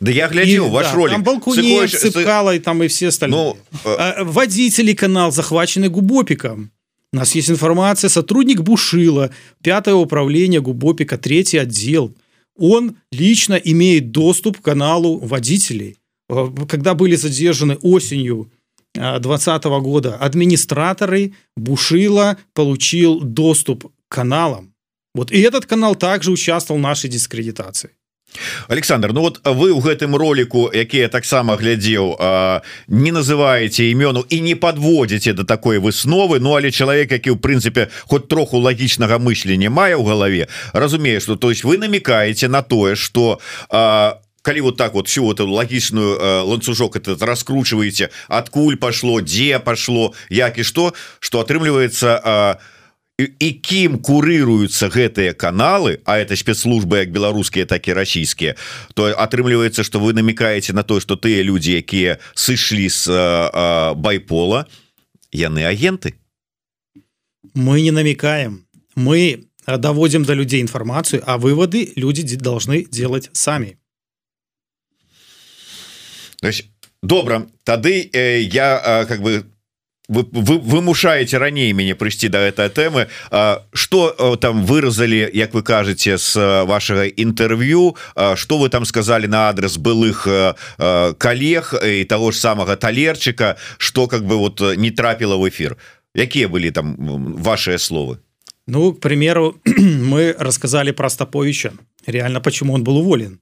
Speaker 1: Да я глядзеў
Speaker 2: И,
Speaker 1: ваш
Speaker 2: да,
Speaker 1: ролик.
Speaker 2: Там Балкунец,
Speaker 1: Сыхович- Сы-
Speaker 2: Цыпкало и там и все остальные.
Speaker 1: Ну, э,
Speaker 2: А, Водители канал захвачены Губопиком. У нас есть информация, сотрудник Бушила, пятое управление Губопика, третий отдел. Он лично имеет доступ к каналу водителей. Э, Когда были задержаны осенью 2020 года администраторы Бушила получил доступ к каналам. Вот и этот канал также участвовал в нашей дискредитации.
Speaker 1: Александр Ну вот вы ў гэтым ролику які я таксама глядзеў не называете імёну і не подводзіце до такой высновы. Ну але чалавек які ў прынцыпе хоть троху лагічнага мыслення мае ў галаве разумее что то есть вы намекаете на тое что калі вот так вот всю эту лагічную э, ланцужок этот раскручиваете адкуль пошло дзе пошло як і что что атрымліваецца а, і- і кім курыруюцца гэтыя каналы А это спецслужбы як беларускія так і расійскія то атрымліваецца что вы намекаете на то что тыя людзі якія сышлі э, байпола яны агенты
Speaker 2: Мы не намекаем. Мы доводим до людей информацию, а выводы люди де- должны делать сами.
Speaker 1: То есть добра тады э, я э, как бы вы, вы вымушаете раней мяне прыйсці до этой тэмы что э, там выразалі Як вы кажаце с э, вашага інтэрв'ю что вы там сказали на адрес былых э, коллег і того ж самага талерчыка что как бы вот не трапіла в эфир якія былі там ваши словы
Speaker 2: Ну, к примеру, <clears throat> мы рассказали про Остаповича. Реально, почему он был уволен.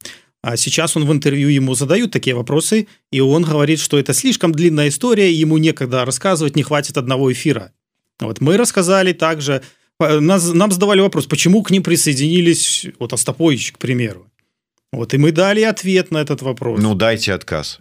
Speaker 2: А сейчас он в интервью ему задают такие вопросы, и он говорит, что это слишком длинная история, ему некогда рассказывать, не хватит одного эфира. Вот мы рассказали также, э, нас, нам задавали вопрос, почему к ним присоединились вот Остапович, к примеру. Вот, и мы дали ответ на этот вопрос.
Speaker 1: Ну дайте отказ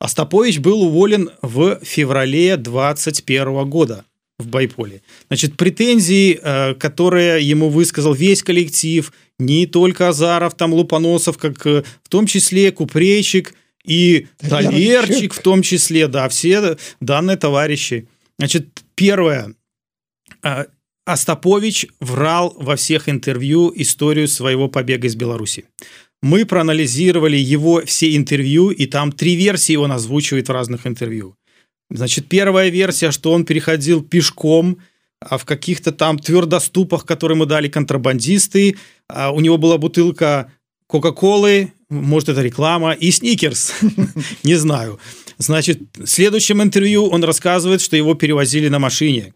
Speaker 2: Остапович был уволен в феврале 21 года в Байполе. Значит, претензии, э, которые ему высказал весь коллектив, не только Азаров, там Лупоносов, как э, в том числе Купрейчик и
Speaker 3: Талерчик.
Speaker 2: В том числе, да, все данные товарищи. Значит, первое. э, Остапович врал во всех интервью историю своего побега из Беларуси. Мы проанализировали его все интервью, и там три версии он озвучивает в разных интервью. Значит, первая версия, что он переходил пешком а в каких-то там твердоступах, которые мы дали контрабандисты. А У него была бутылка Кока-Колы, может, это реклама, и Сникерс, <laughs> не знаю. Значит, в следующем интервью он рассказывает, что его перевозили на машине.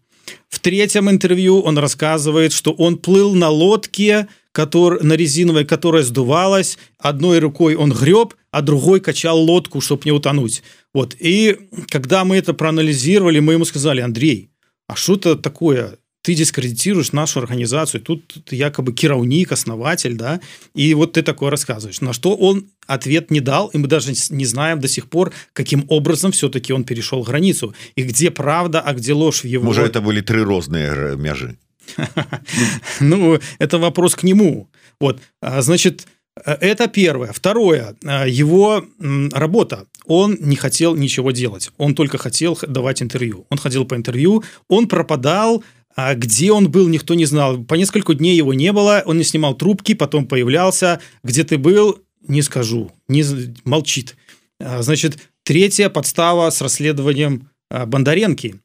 Speaker 2: В третьем интервью он рассказывает, что он плыл на лодке, котор- на резиновой, которая сдувалась. Одной рукой он греб, а другой качал лодку, чтобы не утонуть. Вот. И когда мы это проанализировали, мы ему сказали, Андрей, а что это такое? Ты дискредитируешь нашу организацию, тут якобы кировник, основатель, да, и вот ты такое рассказываешь. На что он ответ не дал, и мы даже не знаем до сих пор, каким образом все-таки он перешел границу, и где правда, а где ложь в его...
Speaker 1: Можа это были тры розныя р- мяжы <laughs>
Speaker 2: Ну, это вопрос к нему. Вот, а, значит, э, это первое. Второе, э, его работа. Он не хотел ничего делать. Он только хотел давать интервью. Он ходил по интервью, он пропадал, а где он был, никто не знал. По несколько дней его не было, он не снимал трубки, потом появлялся. Где ты был, не скажу, не, молчит. А, Значит, третья подстава с расследованием а, Бондаренки.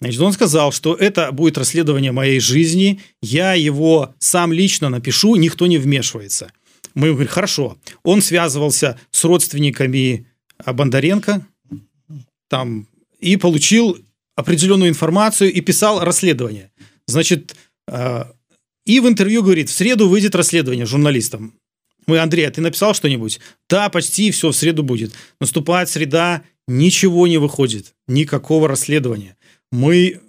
Speaker 2: Значит, он сказал, что это будет расследование моей жизни, я его сам лично напишу, никто не вмешивается. Мы говорим, хорошо. Он связывался с родственниками а, Бондаренко там, и получил определенную информацию и писал расследование. Значит, э, и в интервью говорит, в среду выйдет расследование журналистам. Мы, Андрей, а ты написал что-нибудь? Да, почти все в среду будет. Наступает среда, ничего не выходит, никакого расследования. Мы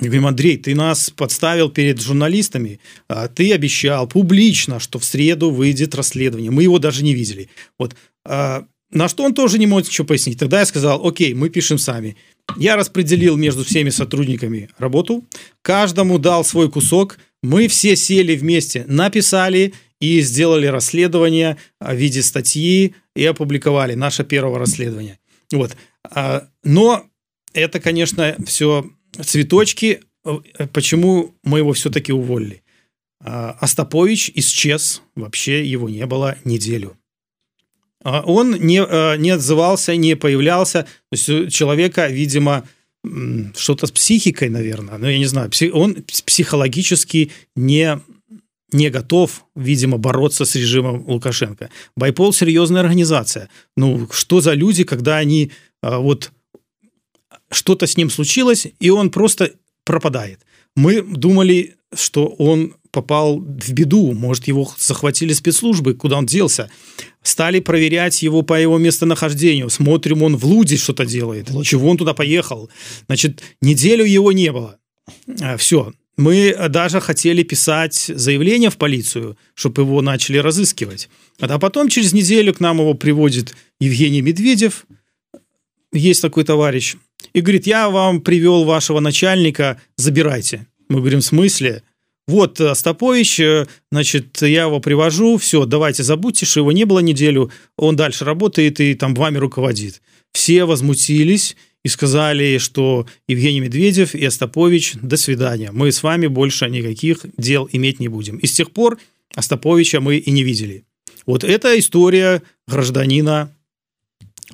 Speaker 2: говорим, Андрей, ты нас подставил перед журналистами, а ты обещал публично, что в среду выйдет расследование. Мы его даже не видели. Вот. А, на что он тоже не может ничего пояснить. Тогда я сказал, окей, мы пишем сами. Я распределил между всеми сотрудниками работу, каждому дал свой кусок, мы все сели вместе, написали и сделали расследование в виде статьи и опубликовали наше первое расследование. Вот. А, но это, конечно, все цветочки. Почему мы его все-таки уволили? А, Остапович исчез, вообще его не было неделю. А он не, не отзывался, не появлялся. То есть человека, видимо, что-то с психикой, наверное. Ну, я не знаю. Он психологически не не готов, видимо, бороться с режимом Лукашенко. Байпол серьезная организация. Ну, что за люди, когда они а, вот что-то с ним случилось, и он просто пропадает. Мы думали, что он попал в беду, может, его захватили спецслужбы, куда он делся. Стали проверять его по его местонахождению. Смотрим, он в Луде что-то делает. Чего он туда поехал? Значит, неделю его не было. А, Все, мы даже хотели писать заявление в полицию, чтобы его начали разыскивать. А потом через неделю к нам его приводит Евгений Медведев, есть такой товарищ, и говорит, я вам привел вашего начальника, забирайте. Мы говорим, в смысле? Вот Остапович, э, значит, я его привожу, все, давайте забудьте, что его не было неделю, он дальше работает и там вами руководит. Все возмутились, и сказали, что Евгений Медведев и Остапович, до свидания, мы с вами больше никаких дел иметь не будем. И с тех пор Остаповича мы и не видели. Вот это история гражданина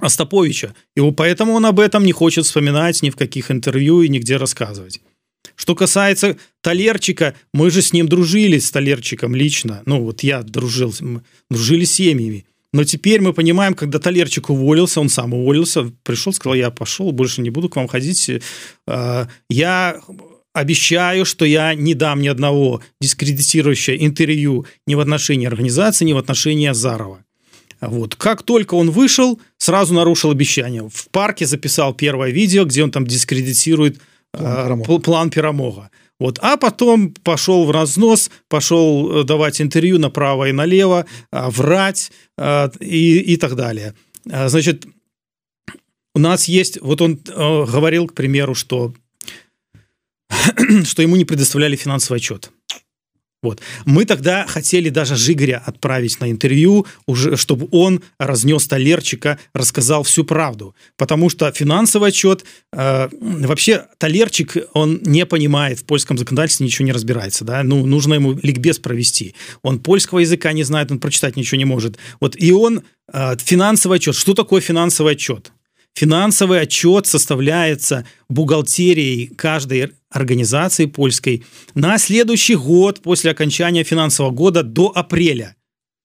Speaker 2: Остаповича. И поэтому он об этом не хочет вспоминать ни в каких интервью и нигде рассказывать. Что касается Талерчика, мы же с ним дружили, с Талерчиком лично. Ну, вот я дружил, мы дружили с семьями. Но теперь мы понимаем, когда Талерчик уволился, он сам уволился, пришел, сказал, я пошел, больше не буду к вам ходить. А, я обещаю, что я не дам ни одного дискредитирующего интервью ни в отношении организации, ни в отношении Азарова. Вот. Как только он вышел, сразу нарушил обещание. В парке записал первое видео, где он там дискредитирует план, э, план Пирамога. Вот. А потом пошел в разнос, пошел э, давать интервью направо и налево, а, врать и, и так далее. Значит, у нас есть, вот он э, говорил, к примеру, что, <clears throat> что ему не предоставляли финансовый отчет. Вот. Мы тогда хотели даже Жигоря отправить на интервью, уже, чтобы он разнес Талерчика, рассказал всю правду. Потому что финансовый отчет, э, вообще Талерчик, он не понимает, в польском законодательстве ничего не разбирается. Да? Ну, нужно ему ликбез провести. Он польского языка не знает, он прочитать ничего не может. Вот, и он, э, финансовый отчет. Что такое финансовый отчет? Финансовый отчет составляется бухгалтерией каждой организации польской на следующий год после окончания финансового года до апреля.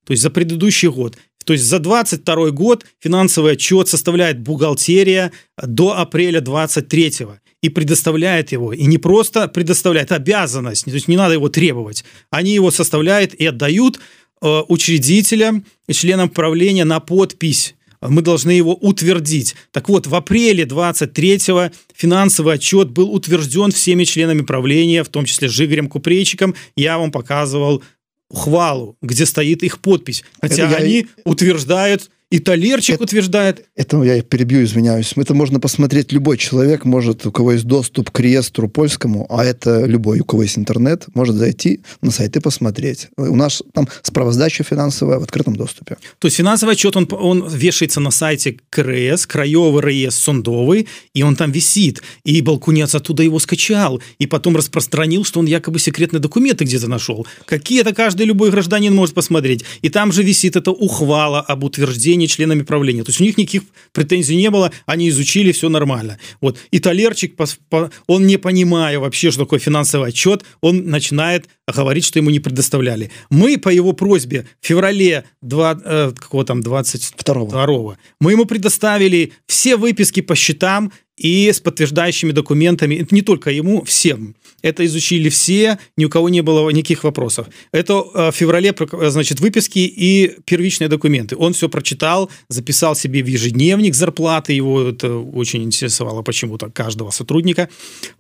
Speaker 2: То есть за предыдущий год. То есть за 22 год финансовый отчет составляет бухгалтерия до апреля 23 и предоставляет его. И не просто предоставляет, а обязанность, то есть не надо его требовать. Они его составляют и отдают э, учредителям и членам правления на подпись мы должны его утвердить. Так вот, в апреле 23-го финансовый отчет был утвержден всеми членами правления, в том числе Жигорем Купрейчиком. Я вам показывал ухвалу, где стоит их подпись. Хотя Это они я... утверждают и Талерчик это, утверждает...
Speaker 3: Это я перебью, извиняюсь. Это можно посмотреть любой человек, может, у кого есть доступ к реестру польскому, а это любой, у кого есть интернет, может зайти на сайт и посмотреть. У нас там справоздача финансовая в открытом доступе.
Speaker 2: То есть финансовый отчет, он, он вешается на сайте КРС, Краевый реестр Сундовый, и он там висит. И Балкунец оттуда его скачал, и потом распространил, что он якобы секретные документы где-то нашел. Какие-то каждый любой гражданин может посмотреть. И там же висит эта ухвала об утверждении не членами правления. То есть у них никаких претензий не было, они изучили, все нормально. Вот. И Талерчик, он не понимая вообще, что такое финансовый отчет, он начинает говорить, что ему не предоставляли. Мы по его просьбе в феврале 2, э, какого там, 22 мы ему предоставили все выписки по счетам и с подтверждающими документами. Это не только ему, всем. Это изучили все, ни у кого не было никаких вопросов. Это э, в феврале, значит, выписки и первичные документы. Он все прочитал, записал себе в ежедневник зарплаты, его это очень интересовало почему-то каждого сотрудника.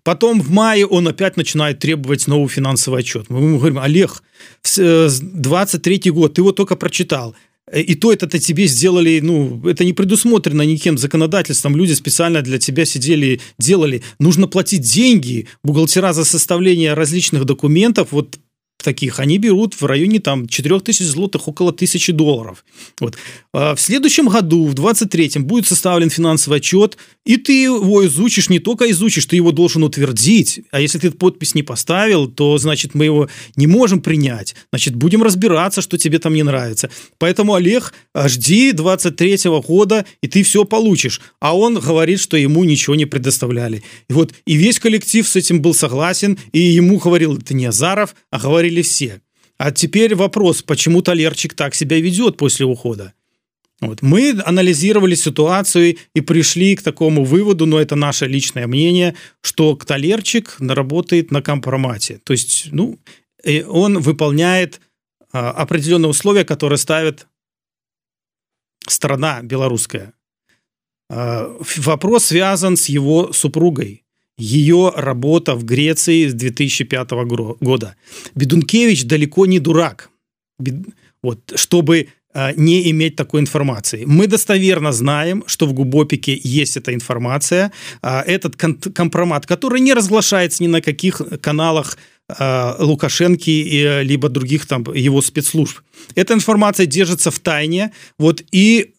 Speaker 2: Потом в мае он опять начинает требовать новый финансовый отчет. Мы ему говорим, Олег, 23 э, год, ты его только прочитал, Э, и то это-то тебе сделали, ну, это не предусмотрено никем законодательством, люди специально для тебя сидели, делали. Нужно платить деньги бухгалтера за составление различных документов, вот таких, они берут в районе там 4000 злотых, около 1000 долларов. Вот. А в следующем году, в 23-м, будет составлен финансовый отчет, и ты его изучишь, не только изучишь, ты его должен утвердить. А если ты подпись не поставил, то, значит, мы его не можем принять. Значит, будем разбираться, что тебе там не нравится. Поэтому, Олег, жди 23-го года, и ты все получишь. А он говорит, что ему ничего не предоставляли. И вот, и весь коллектив с этим был согласен, и ему говорил, это не Азаров, а говорил говорили все. А теперь вопрос, почему Талерчик так себя ведет после ухода? Вот. Мы анализировали ситуацию и пришли к такому выводу, но это наше личное мнение, что Талерчик работает на компромате. То есть ну, он выполняет а, определенные условия, которые ставит страна белорусская. А, вопрос связан с его супругой ее работа в Греции с 2005 года. Бедункевич далеко не дурак, вот, чтобы а, не иметь такой информации. Мы достоверно знаем, что в Губопике есть эта информация, а, этот компромат, который не разглашается ни на каких каналах а, Лукашенки либо других там его спецслужб. Эта информация держится в тайне, вот и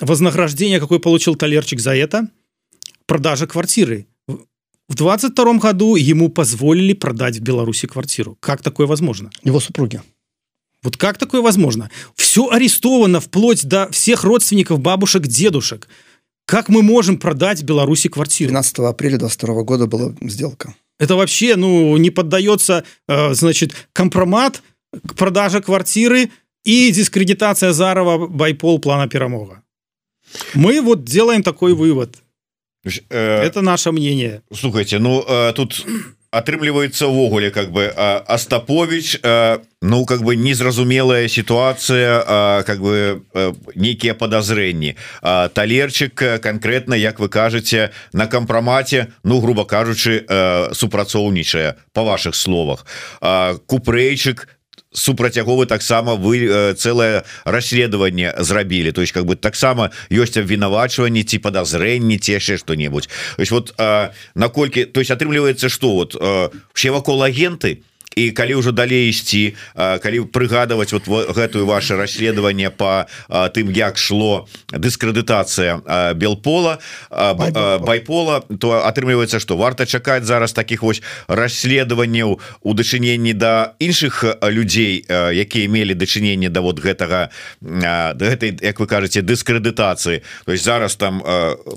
Speaker 2: вознаграждение, какое получил Талерчик за это – продажа квартиры. В 22 году ему позволили продать в Беларуси квартиру. Как такое возможно?
Speaker 3: Его супруги.
Speaker 2: Вот как такое возможно? Все арестовано вплоть до всех родственников, бабушек, дедушек. Как мы можем продать в Беларуси квартиру?
Speaker 3: 13 апреля 22 года была сделка.
Speaker 2: Это вообще, ну, не поддается, э, значит, компромат, продажа квартиры и дискредитация Зарова, Байпол, плана Перамога. Мы вот делаем такой вывод.
Speaker 1: Э,
Speaker 2: это наше мнение.
Speaker 1: Слухайте ну э, тут <clears throat> атрымліваецца увогуле как бы Астапович ну как бы незразумелая ситуация как бы некіе подозренні талерчик конкретно як вы кажете на компромате ну грубо кажучы супрацоўнічая по ваших словах купрэйчик супрацяговы таксама вы э, целое расследаванне зрабілі. То есть как бы таксама ёсць абвінавачванні ці подозрэнні ці яшчэ что-нибудь то есть вот наколькі то есть атрымліваецца что вот все вакол агенты то і калі ўжо далей ісці калі прыгадываць вот гэтую ваше расследаванне по тым як шло дыскрэдытацыя белпола байпола. То атрымліваецца что варта чакаць зараз таких вось расследаванняў у дачыненні да іншых людзей якія мелі дачыненне да вот гэтага да гэтай як вы кажаце дыскрэдытацыі. То есть зараз там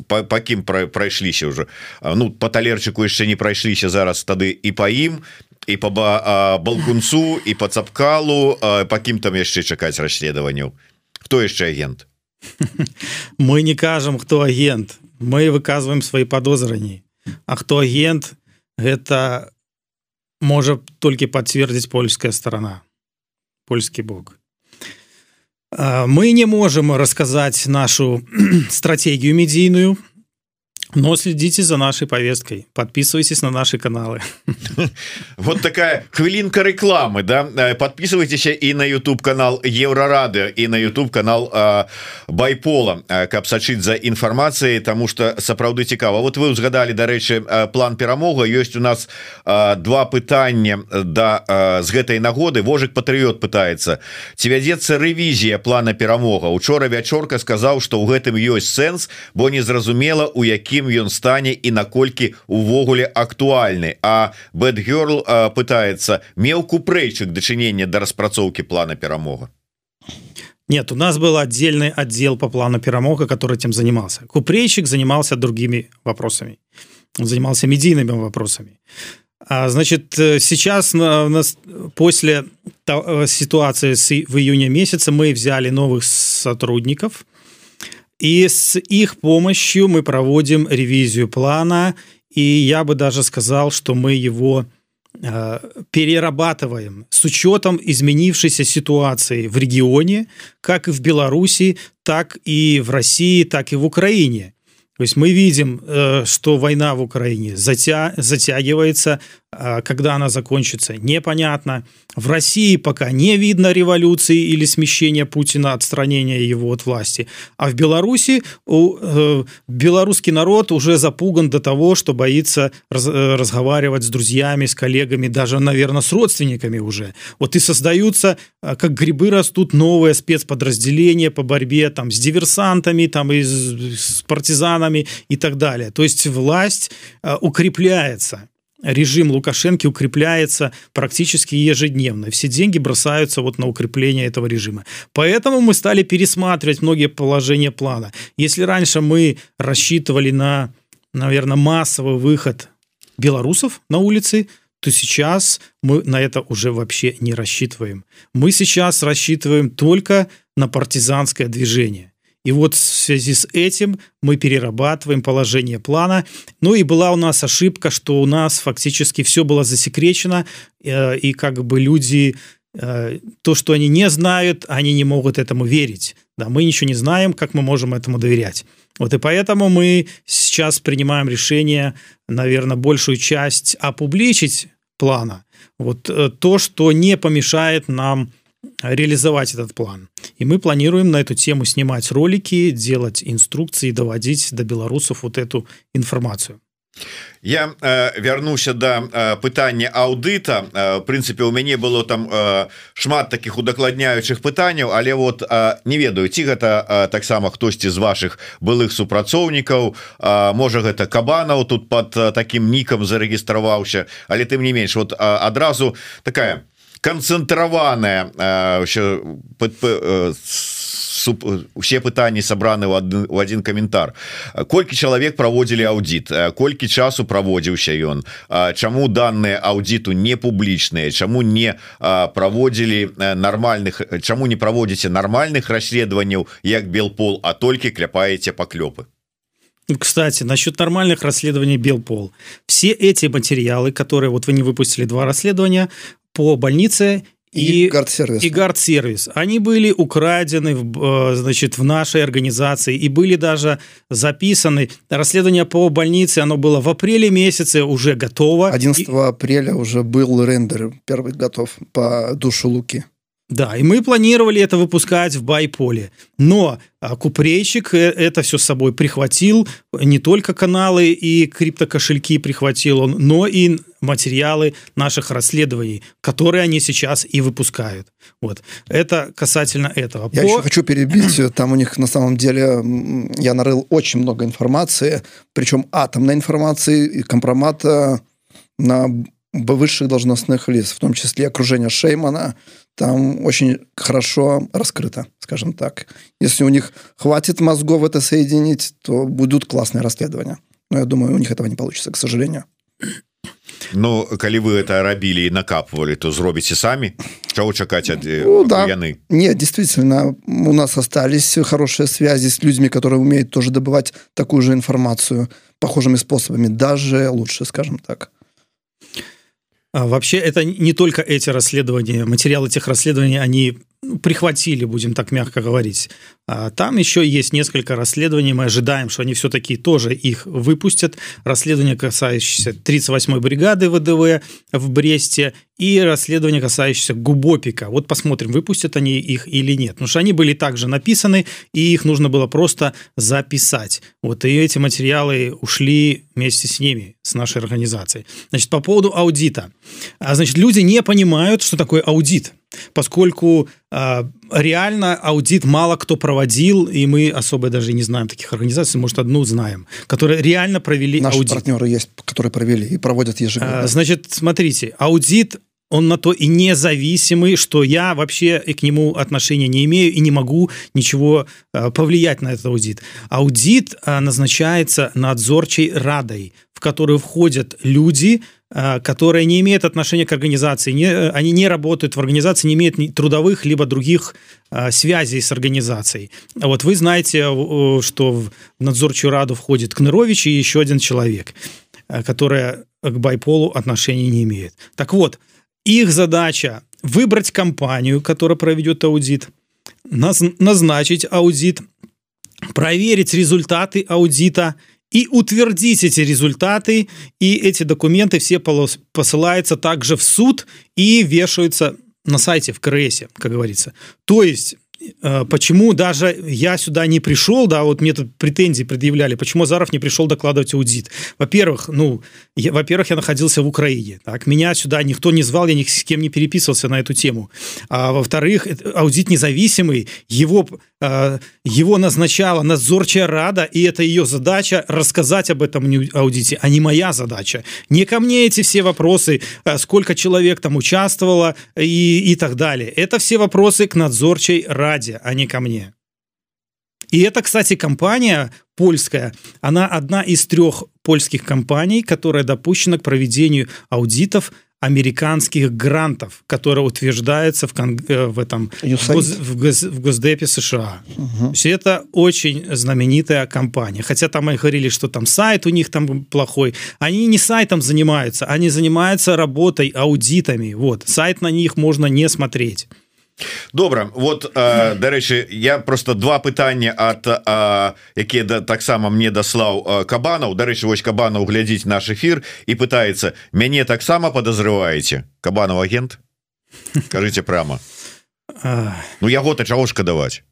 Speaker 1: по па кім прайшліся уже ну по талерчыку яшчэ не прайшліся зараз тады і па ім і по балкунцу і по цапкалу по кім там яшчэ чакаць расследаванняў? Хто яшчэ агент? <laughs>
Speaker 2: Мы не кажам хто агент. Мы выказываем свои подозранні А хто агент гэта можа толькі подцвердзіць польская сторона польскі бок. Мы не можем рассказать нашу <clears throat> стратегію медійную но следите за нашей повесткой. Подписывайтесь на наши каналы. <laughs>
Speaker 1: Вот такая хвилинка рекламы да? Э, подписывайтесь и на youtube канал еврорады и на youtube канал э, байпола э, каб сачыць за інфармацыяй тому что сапраўды цікава. Вот вы узгадали дарэчы план перамога есть у нас два пытання да з гэтай нагоды. Вожык патрыот пытается ці вядзецца рэвізія плана перамога? Учора вячорка сказаў что ў гэтым ёсць сэнс бо незразумела у які якім ён стане і наколькі увогуле актуальны а бэтгерл пытается меў купрэйчык дачынення да распрацоўкі плана перамога
Speaker 2: Нет, у нас был отдельный отдел по плану перамога, который этим занимался. Купрейщик занимался другими вопросами. Он занимался медийными вопросами. А, значит, э, сейчас на, на, после э, ситуации с, в июне месяце мы взяли новых сотрудников и с их помощью мы проводим ревизию плана, и я бы даже сказал, что мы его э, перерабатываем с учетом изменившейся ситуации в регионе, как и в Беларуси, так и в России, так и в Украине. То есть мы видим, э, что война в Украине затя... затягивается, когда она закончится, непонятно. В России пока не видно революции или смещения Путина, отстранения его от власти. А в Беларуси э, белорусский народ уже запуган до того, что боится э, разговаривать с друзьями, с коллегами, даже, наверное, с родственниками уже. Вот и создаются, э, как грибы растут, новые спецподразделения по борьбе там, с диверсантами, там, и с, партизанами и так далее. То есть власть э, укрепляется режим Лукашенко укрепляется практически ежедневно. Все деньги бросаются вот на укрепление этого режима. Поэтому мы стали пересматривать многие положения плана. Если раньше мы рассчитывали на, наверное, массовый выход белорусов на улицы, то сейчас мы на это уже вообще не рассчитываем. Мы сейчас рассчитываем только на партизанское движение. И вот в связи с этим мы перерабатываем положение плана. Ну и была у нас ошибка, что у нас фактически все было засекречено, э, и как бы люди э, то, что они не знают, они не могут этому верить. Да, мы ничего не знаем, как мы можем этому доверять. Вот и поэтому мы сейчас принимаем решение, наверное, большую часть опубличить плана. Вот э, то, что не помешает нам реализовать этот план. И мы планируем на эту тему снимать ролики, делать инструкции, доводить до белорусов вот эту информацию.
Speaker 1: Я э, вярнуся да э, пытання аўдыта э, прынцыпе у мяне было там э, шмат таких удакладняючых пытанняў але вот э, не ведаю ці гэта э, таксама хтосьці з ваших былых супрацоўнікаў э, можа гэта кабанаў тут под э, таким нікам зарэгістраваўся але тым не менш вот э, адразу такая канцэнтраваная э, э, усе пытанні сабраны ў адны у один каментар колькі чалавек праводзілі аўдзіт колькі часу праводзіўся ён чаму данные аўдзіту не публічныя чаму не праводзілі нармальных чаму не праводзіце нармальных расследаванняў як белпол а толькі кляпаеце паклёпы
Speaker 2: Кстати, насчет нормальных расследований Белпол. Все эти материалы, которые вот вы не выпустили два расследования, по больнице и, и гард-сервис. И гард-сервис. Они были украдены в, э, значит, в нашей организации и были даже записаны. Расследование по больнице, оно было в апреле месяце уже готово.
Speaker 3: 11 и... апреля уже был рендер первый готов по душу Луки.
Speaker 2: Да, и мы планировали это выпускать в байполе. Но а, купрейщик э, это все с собой прихватил. Не только каналы и криптокошельки прихватил он, но и материалы наших расследований, которые они сейчас и выпускают. Вот. Это касательно этого.
Speaker 3: Я По... еще хочу перебить. <clears throat> Там у них на самом деле я нарыл очень много информации, причем атомной информации, компромата на высших должностных лиц, в том числе окружение Шеймана, там очень хорошо раскрыто, скажем так. Если у них хватит мозгов это соединить, то будут классные расследования. Но я думаю, у них этого не получится, к сожалению.
Speaker 1: Ну калі вы это рабілі і накапывали то зробіце самі чего чакать ад ну, да. яны
Speaker 3: нет действительно у нас остались хорошие связи с людьми которые умеют тоже добывать такую же информацию похожими способами даже лучше скажем так
Speaker 2: а, вообще это не только эти расследования, материалы этих расследований, они прихватили, будем так мягко говорить. А там еще есть несколько расследований, мы ожидаем, что они все-таки тоже их выпустят. Расследование, касающееся 38-й бригады ВДВ в Бресте и расследование, касающееся Губопика. Вот посмотрим, выпустят они их или нет. Потому что они были также написаны, и их нужно было просто записать. Вот и эти материалы ушли вместе с ними, с нашей организацией. Значит, по поводу аудита. А, значит, люди не понимают, что такое аудит поскольку э, реально аудит мало кто проводил, и мы особо даже не знаем таких организаций, может, одну знаем, которые реально провели
Speaker 3: Наши
Speaker 2: аудит.
Speaker 3: партнеры есть, которые провели и проводят ежегодно.
Speaker 2: А, значит, смотрите, аудит он на то и независимый, что я вообще к нему отношения не имею и не могу ничего э, повлиять на этот аудит. Аудит э, назначается надзорчей радой, в которую входят люди, которые не имеют отношения к организации, не, они не работают в организации, не имеют трудовых либо других связей с организацией. Вот вы знаете, что в надзорчую раду входит Кнырович и еще один человек, которая к байполу отношения не имеет. Так вот, их задача выбрать компанию, которая проведет аудит, назначить аудит, проверить результаты аудита и утвердить эти результаты, и эти документы все посылаются также в суд и вешаются на сайте в КРС, как говорится. То есть почему даже я сюда не пришел, да, вот мне тут претензии предъявляли, почему Азаров не пришел докладывать аудит. Во-первых, ну, во-первых, я находился в Украине, так, меня сюда никто не звал, я ни с кем не переписывался на эту тему. А во-вторых, аудит независимый, его, э, его назначала надзорчая рада, и это ее задача рассказать об этом аудите, а не моя задача. Не ко мне эти все вопросы, э, сколько человек там участвовало и, и так далее. Это все вопросы к надзорчей раде ради, а не ко мне. И это, кстати, компания польская, она одна из трех польских компаний, которая допущена к проведению аудитов американских грантов, которые утверждаются в, кон- э, в этом гос- в, гос- в Госдепе США. Угу. То есть это очень знаменитая компания. Хотя там и говорили, что там сайт у них там плохой. Они не сайтом занимаются, они занимаются работой, аудитами. Вот. Сайт на них можно не смотреть
Speaker 1: добра вот э, дарэчы я просто два пытання от э, якія да таксама мне даслаў э, кабанаў. Дарэчы вось кабана углядзіць наш эфир і пытается мяне таксама подозреваете кабанов агент? Скажите прямо ну яго то чаго шкадаваць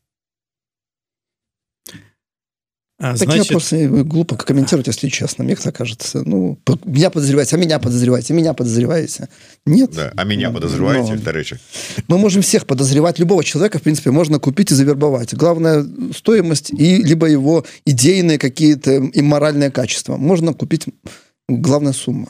Speaker 3: А, так значит... я просто глупо комментировать, если честно. Мне так кажется. Ну, меня подозреваете, а меня подозреваете, меня подозреваете. Нет.
Speaker 1: Да, а меня подозреваете, но... речи.
Speaker 3: Мы можем всех подозревать. Любого человека, в принципе, можно купить и завербовать. Главное стоимость и либо его идейные какие-то и моральные качества. Можно купить главная сумма.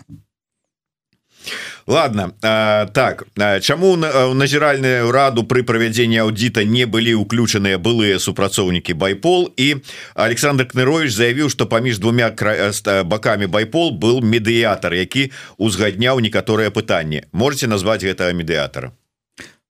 Speaker 1: Ладно а, так чаму на назіральную раду при правядзенні аудита не былі уключаныя былыя супрацоўнікі байпол і Александр кнырович заявіў что паміж двумя бакамі байпол был медыятор які узгадняў некаторыя пытанні. Можете назвать гэтага медыятора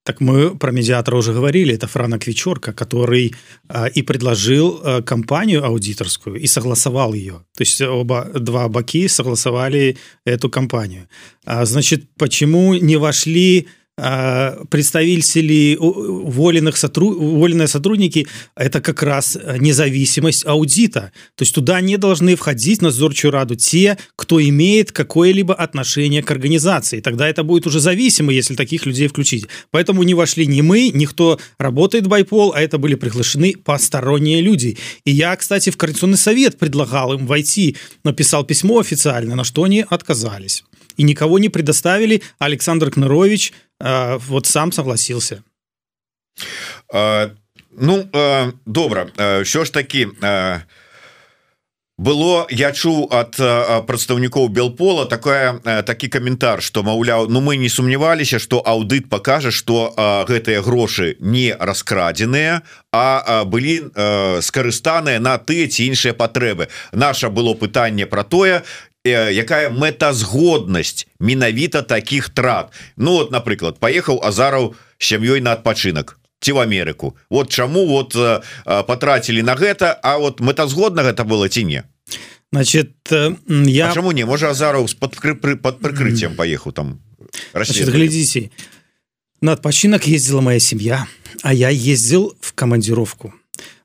Speaker 2: Так мы про медиатора уже говорили. Это Франок Вечерка, который э, и предложил э, компанию аудиторскую и согласовал ее. То есть оба два баки согласовали эту компанию. А, значит, почему не вошли представители уволенных сотруд... уволенные сотрудники это как раз независимость аудита. То есть туда не должны входить надзорчую раду те кто имеет какое-либо отношение к организации. Тогда это будет уже зависимо если таких людей включить. Поэтому не вошли ни мы никто работает байпол а это были приглашены посторонние люди. И я кстати в координационный совет предлагал им войти. Написал письмо официально на что они отказались и никого не предоставили. Александр кнырович э, вот сам согласился.
Speaker 1: А, ну э, добра що ж таки э, было я чуў от прадстаўнікоў белпола такая такі каментар что маўляў Ну мы не сумняваліся что аўдыт покажа что гэтыя грошы не раскрадзеныя а былі скарыстаныя на ты ці іншыя патрэбы. Наша было пытанне про тое якая мэтазгоднасць менавіта таких трат. Ну вот напрыклад поехаў азараў сям'ёй на адпачынак ці в Амерыку. Вот чаму вот потратили на гэта А вот мэтазгодна гэта было ці не?
Speaker 2: Значит я
Speaker 1: чаму не? Можа азараў под под прыкрытием поехаў там
Speaker 2: глядзіце на адпачынак ездила моя семья а я ездил в командировку.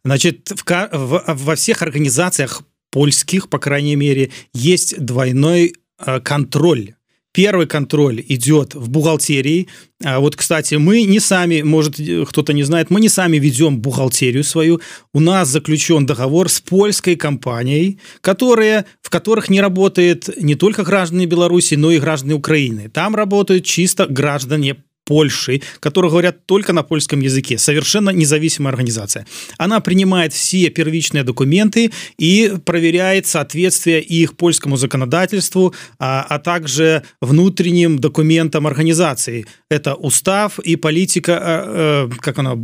Speaker 2: Значит в, в, во всех организациях польских, по крайней мере, есть двойной э, контроль. Первый контроль идет в бухгалтерии. А вот, кстати, мы не сами, может, кто-то не знает, мы не сами ведем бухгалтерию свою. У нас заключен договор с польской компанией, которая, в которых не работает не только граждане Беларуси, но и граждане Украины. Там работают чисто граждане Польши, которые говорят только на польском языке. Совершенно независимая организация. Она принимает все первичные документы и проверяет соответствие их польскому законодательству, а, а также внутренним документам организации. Это устав и политика, э, э, как она,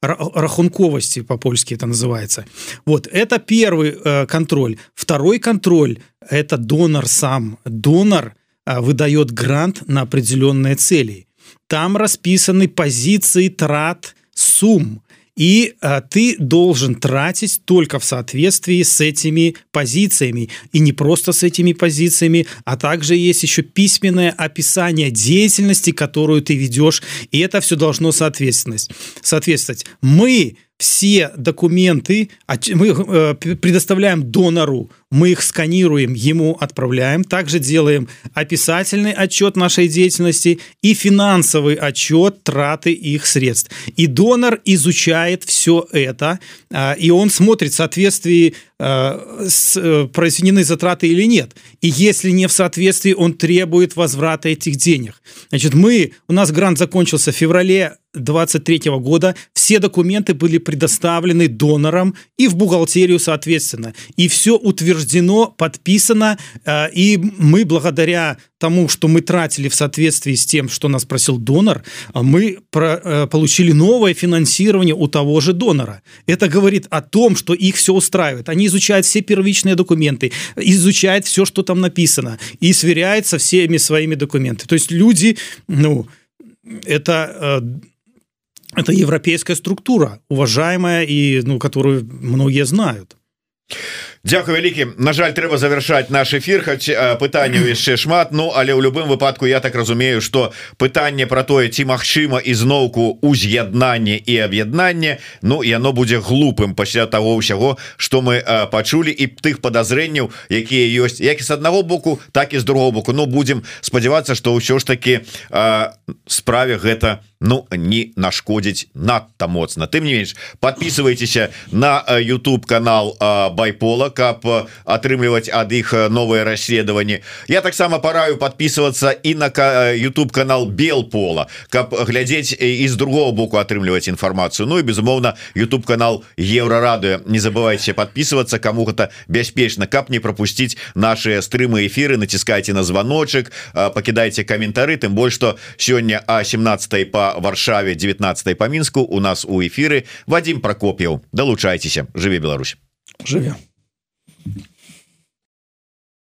Speaker 2: рахунковости по-польски это называется. Вот, это первый э, контроль. Второй контроль – это донор сам. Донор – выдает грант на определенные цели. Там расписаны позиции трат сумм. И а, ты должен тратить только в соответствии с этими позициями. И не просто с этими позициями а также есть еще письменное описание деятельности которую ты ведешь. И это все должно соответственность соответствовать. Мы все документы мы э, предоставляем донору. Мы их сканируем ему отправляем. Также делаем описательный отчет нашей деятельности и финансовый отчет траты их средств. И донор изучает все это а, и он смотрит в соответствии произведены затраты или нет. И если не в соответствии он требует возврата этих денег. Значит мы у нас грант закончился в феврале 23 года. Все документы были предоставлены донорам и в бухгалтерию соответственно. И все утверждено подписано э, и мы благодаря тому что мы тратили в соответствии с тем что нас просил донор а мы про, э, получили новое финансирование у того же донора. Это говорит о том что их все устраивает. Они изучают все первичные документы изучает все что там написано и сверяется всеми своими документами. То есть люди ну это э, это европейская структура уважаемая и ну которую многие знают
Speaker 1: Дякую вялікі. На жаль трэба завершаць наш эфир хоць пытанняў яшчэ шмат. Ну але ў любым выпадку я так разумею что пытанне про тое ці магчыма ізноўку уз'яднанне і аб'яднанне Ну яно будзе глупым пасля того ўсяго что мы пачулі і тых подазрэнняў якія ёсць як і с аднаго боку так і з другого боку. Ну будем спадзявацца что ўсё ж таки справе гэта Ну не нашкодзіць надта моцна. Тым не менш подписывайтеся на YouTube канал байпола каб атрымліваць ад іх новое расследаванне я таксама параю подписываться і на YouTube канал бел пола каб глядзець і з другого боку атрымліваць інфармацыю Ну і безумоўна YouTube канал еврорадыо не забывайте подписываться кому гэта бяспечна каб не пропустить наши стрымы эфиры націскайте на звоночек покидайте каментары тым больш что сёння а 17 по варшаве 19 по мінску у нас у эфиры Вадим прокоп'яў долучайтеся жыве Беларусь
Speaker 3: жыве Thank you.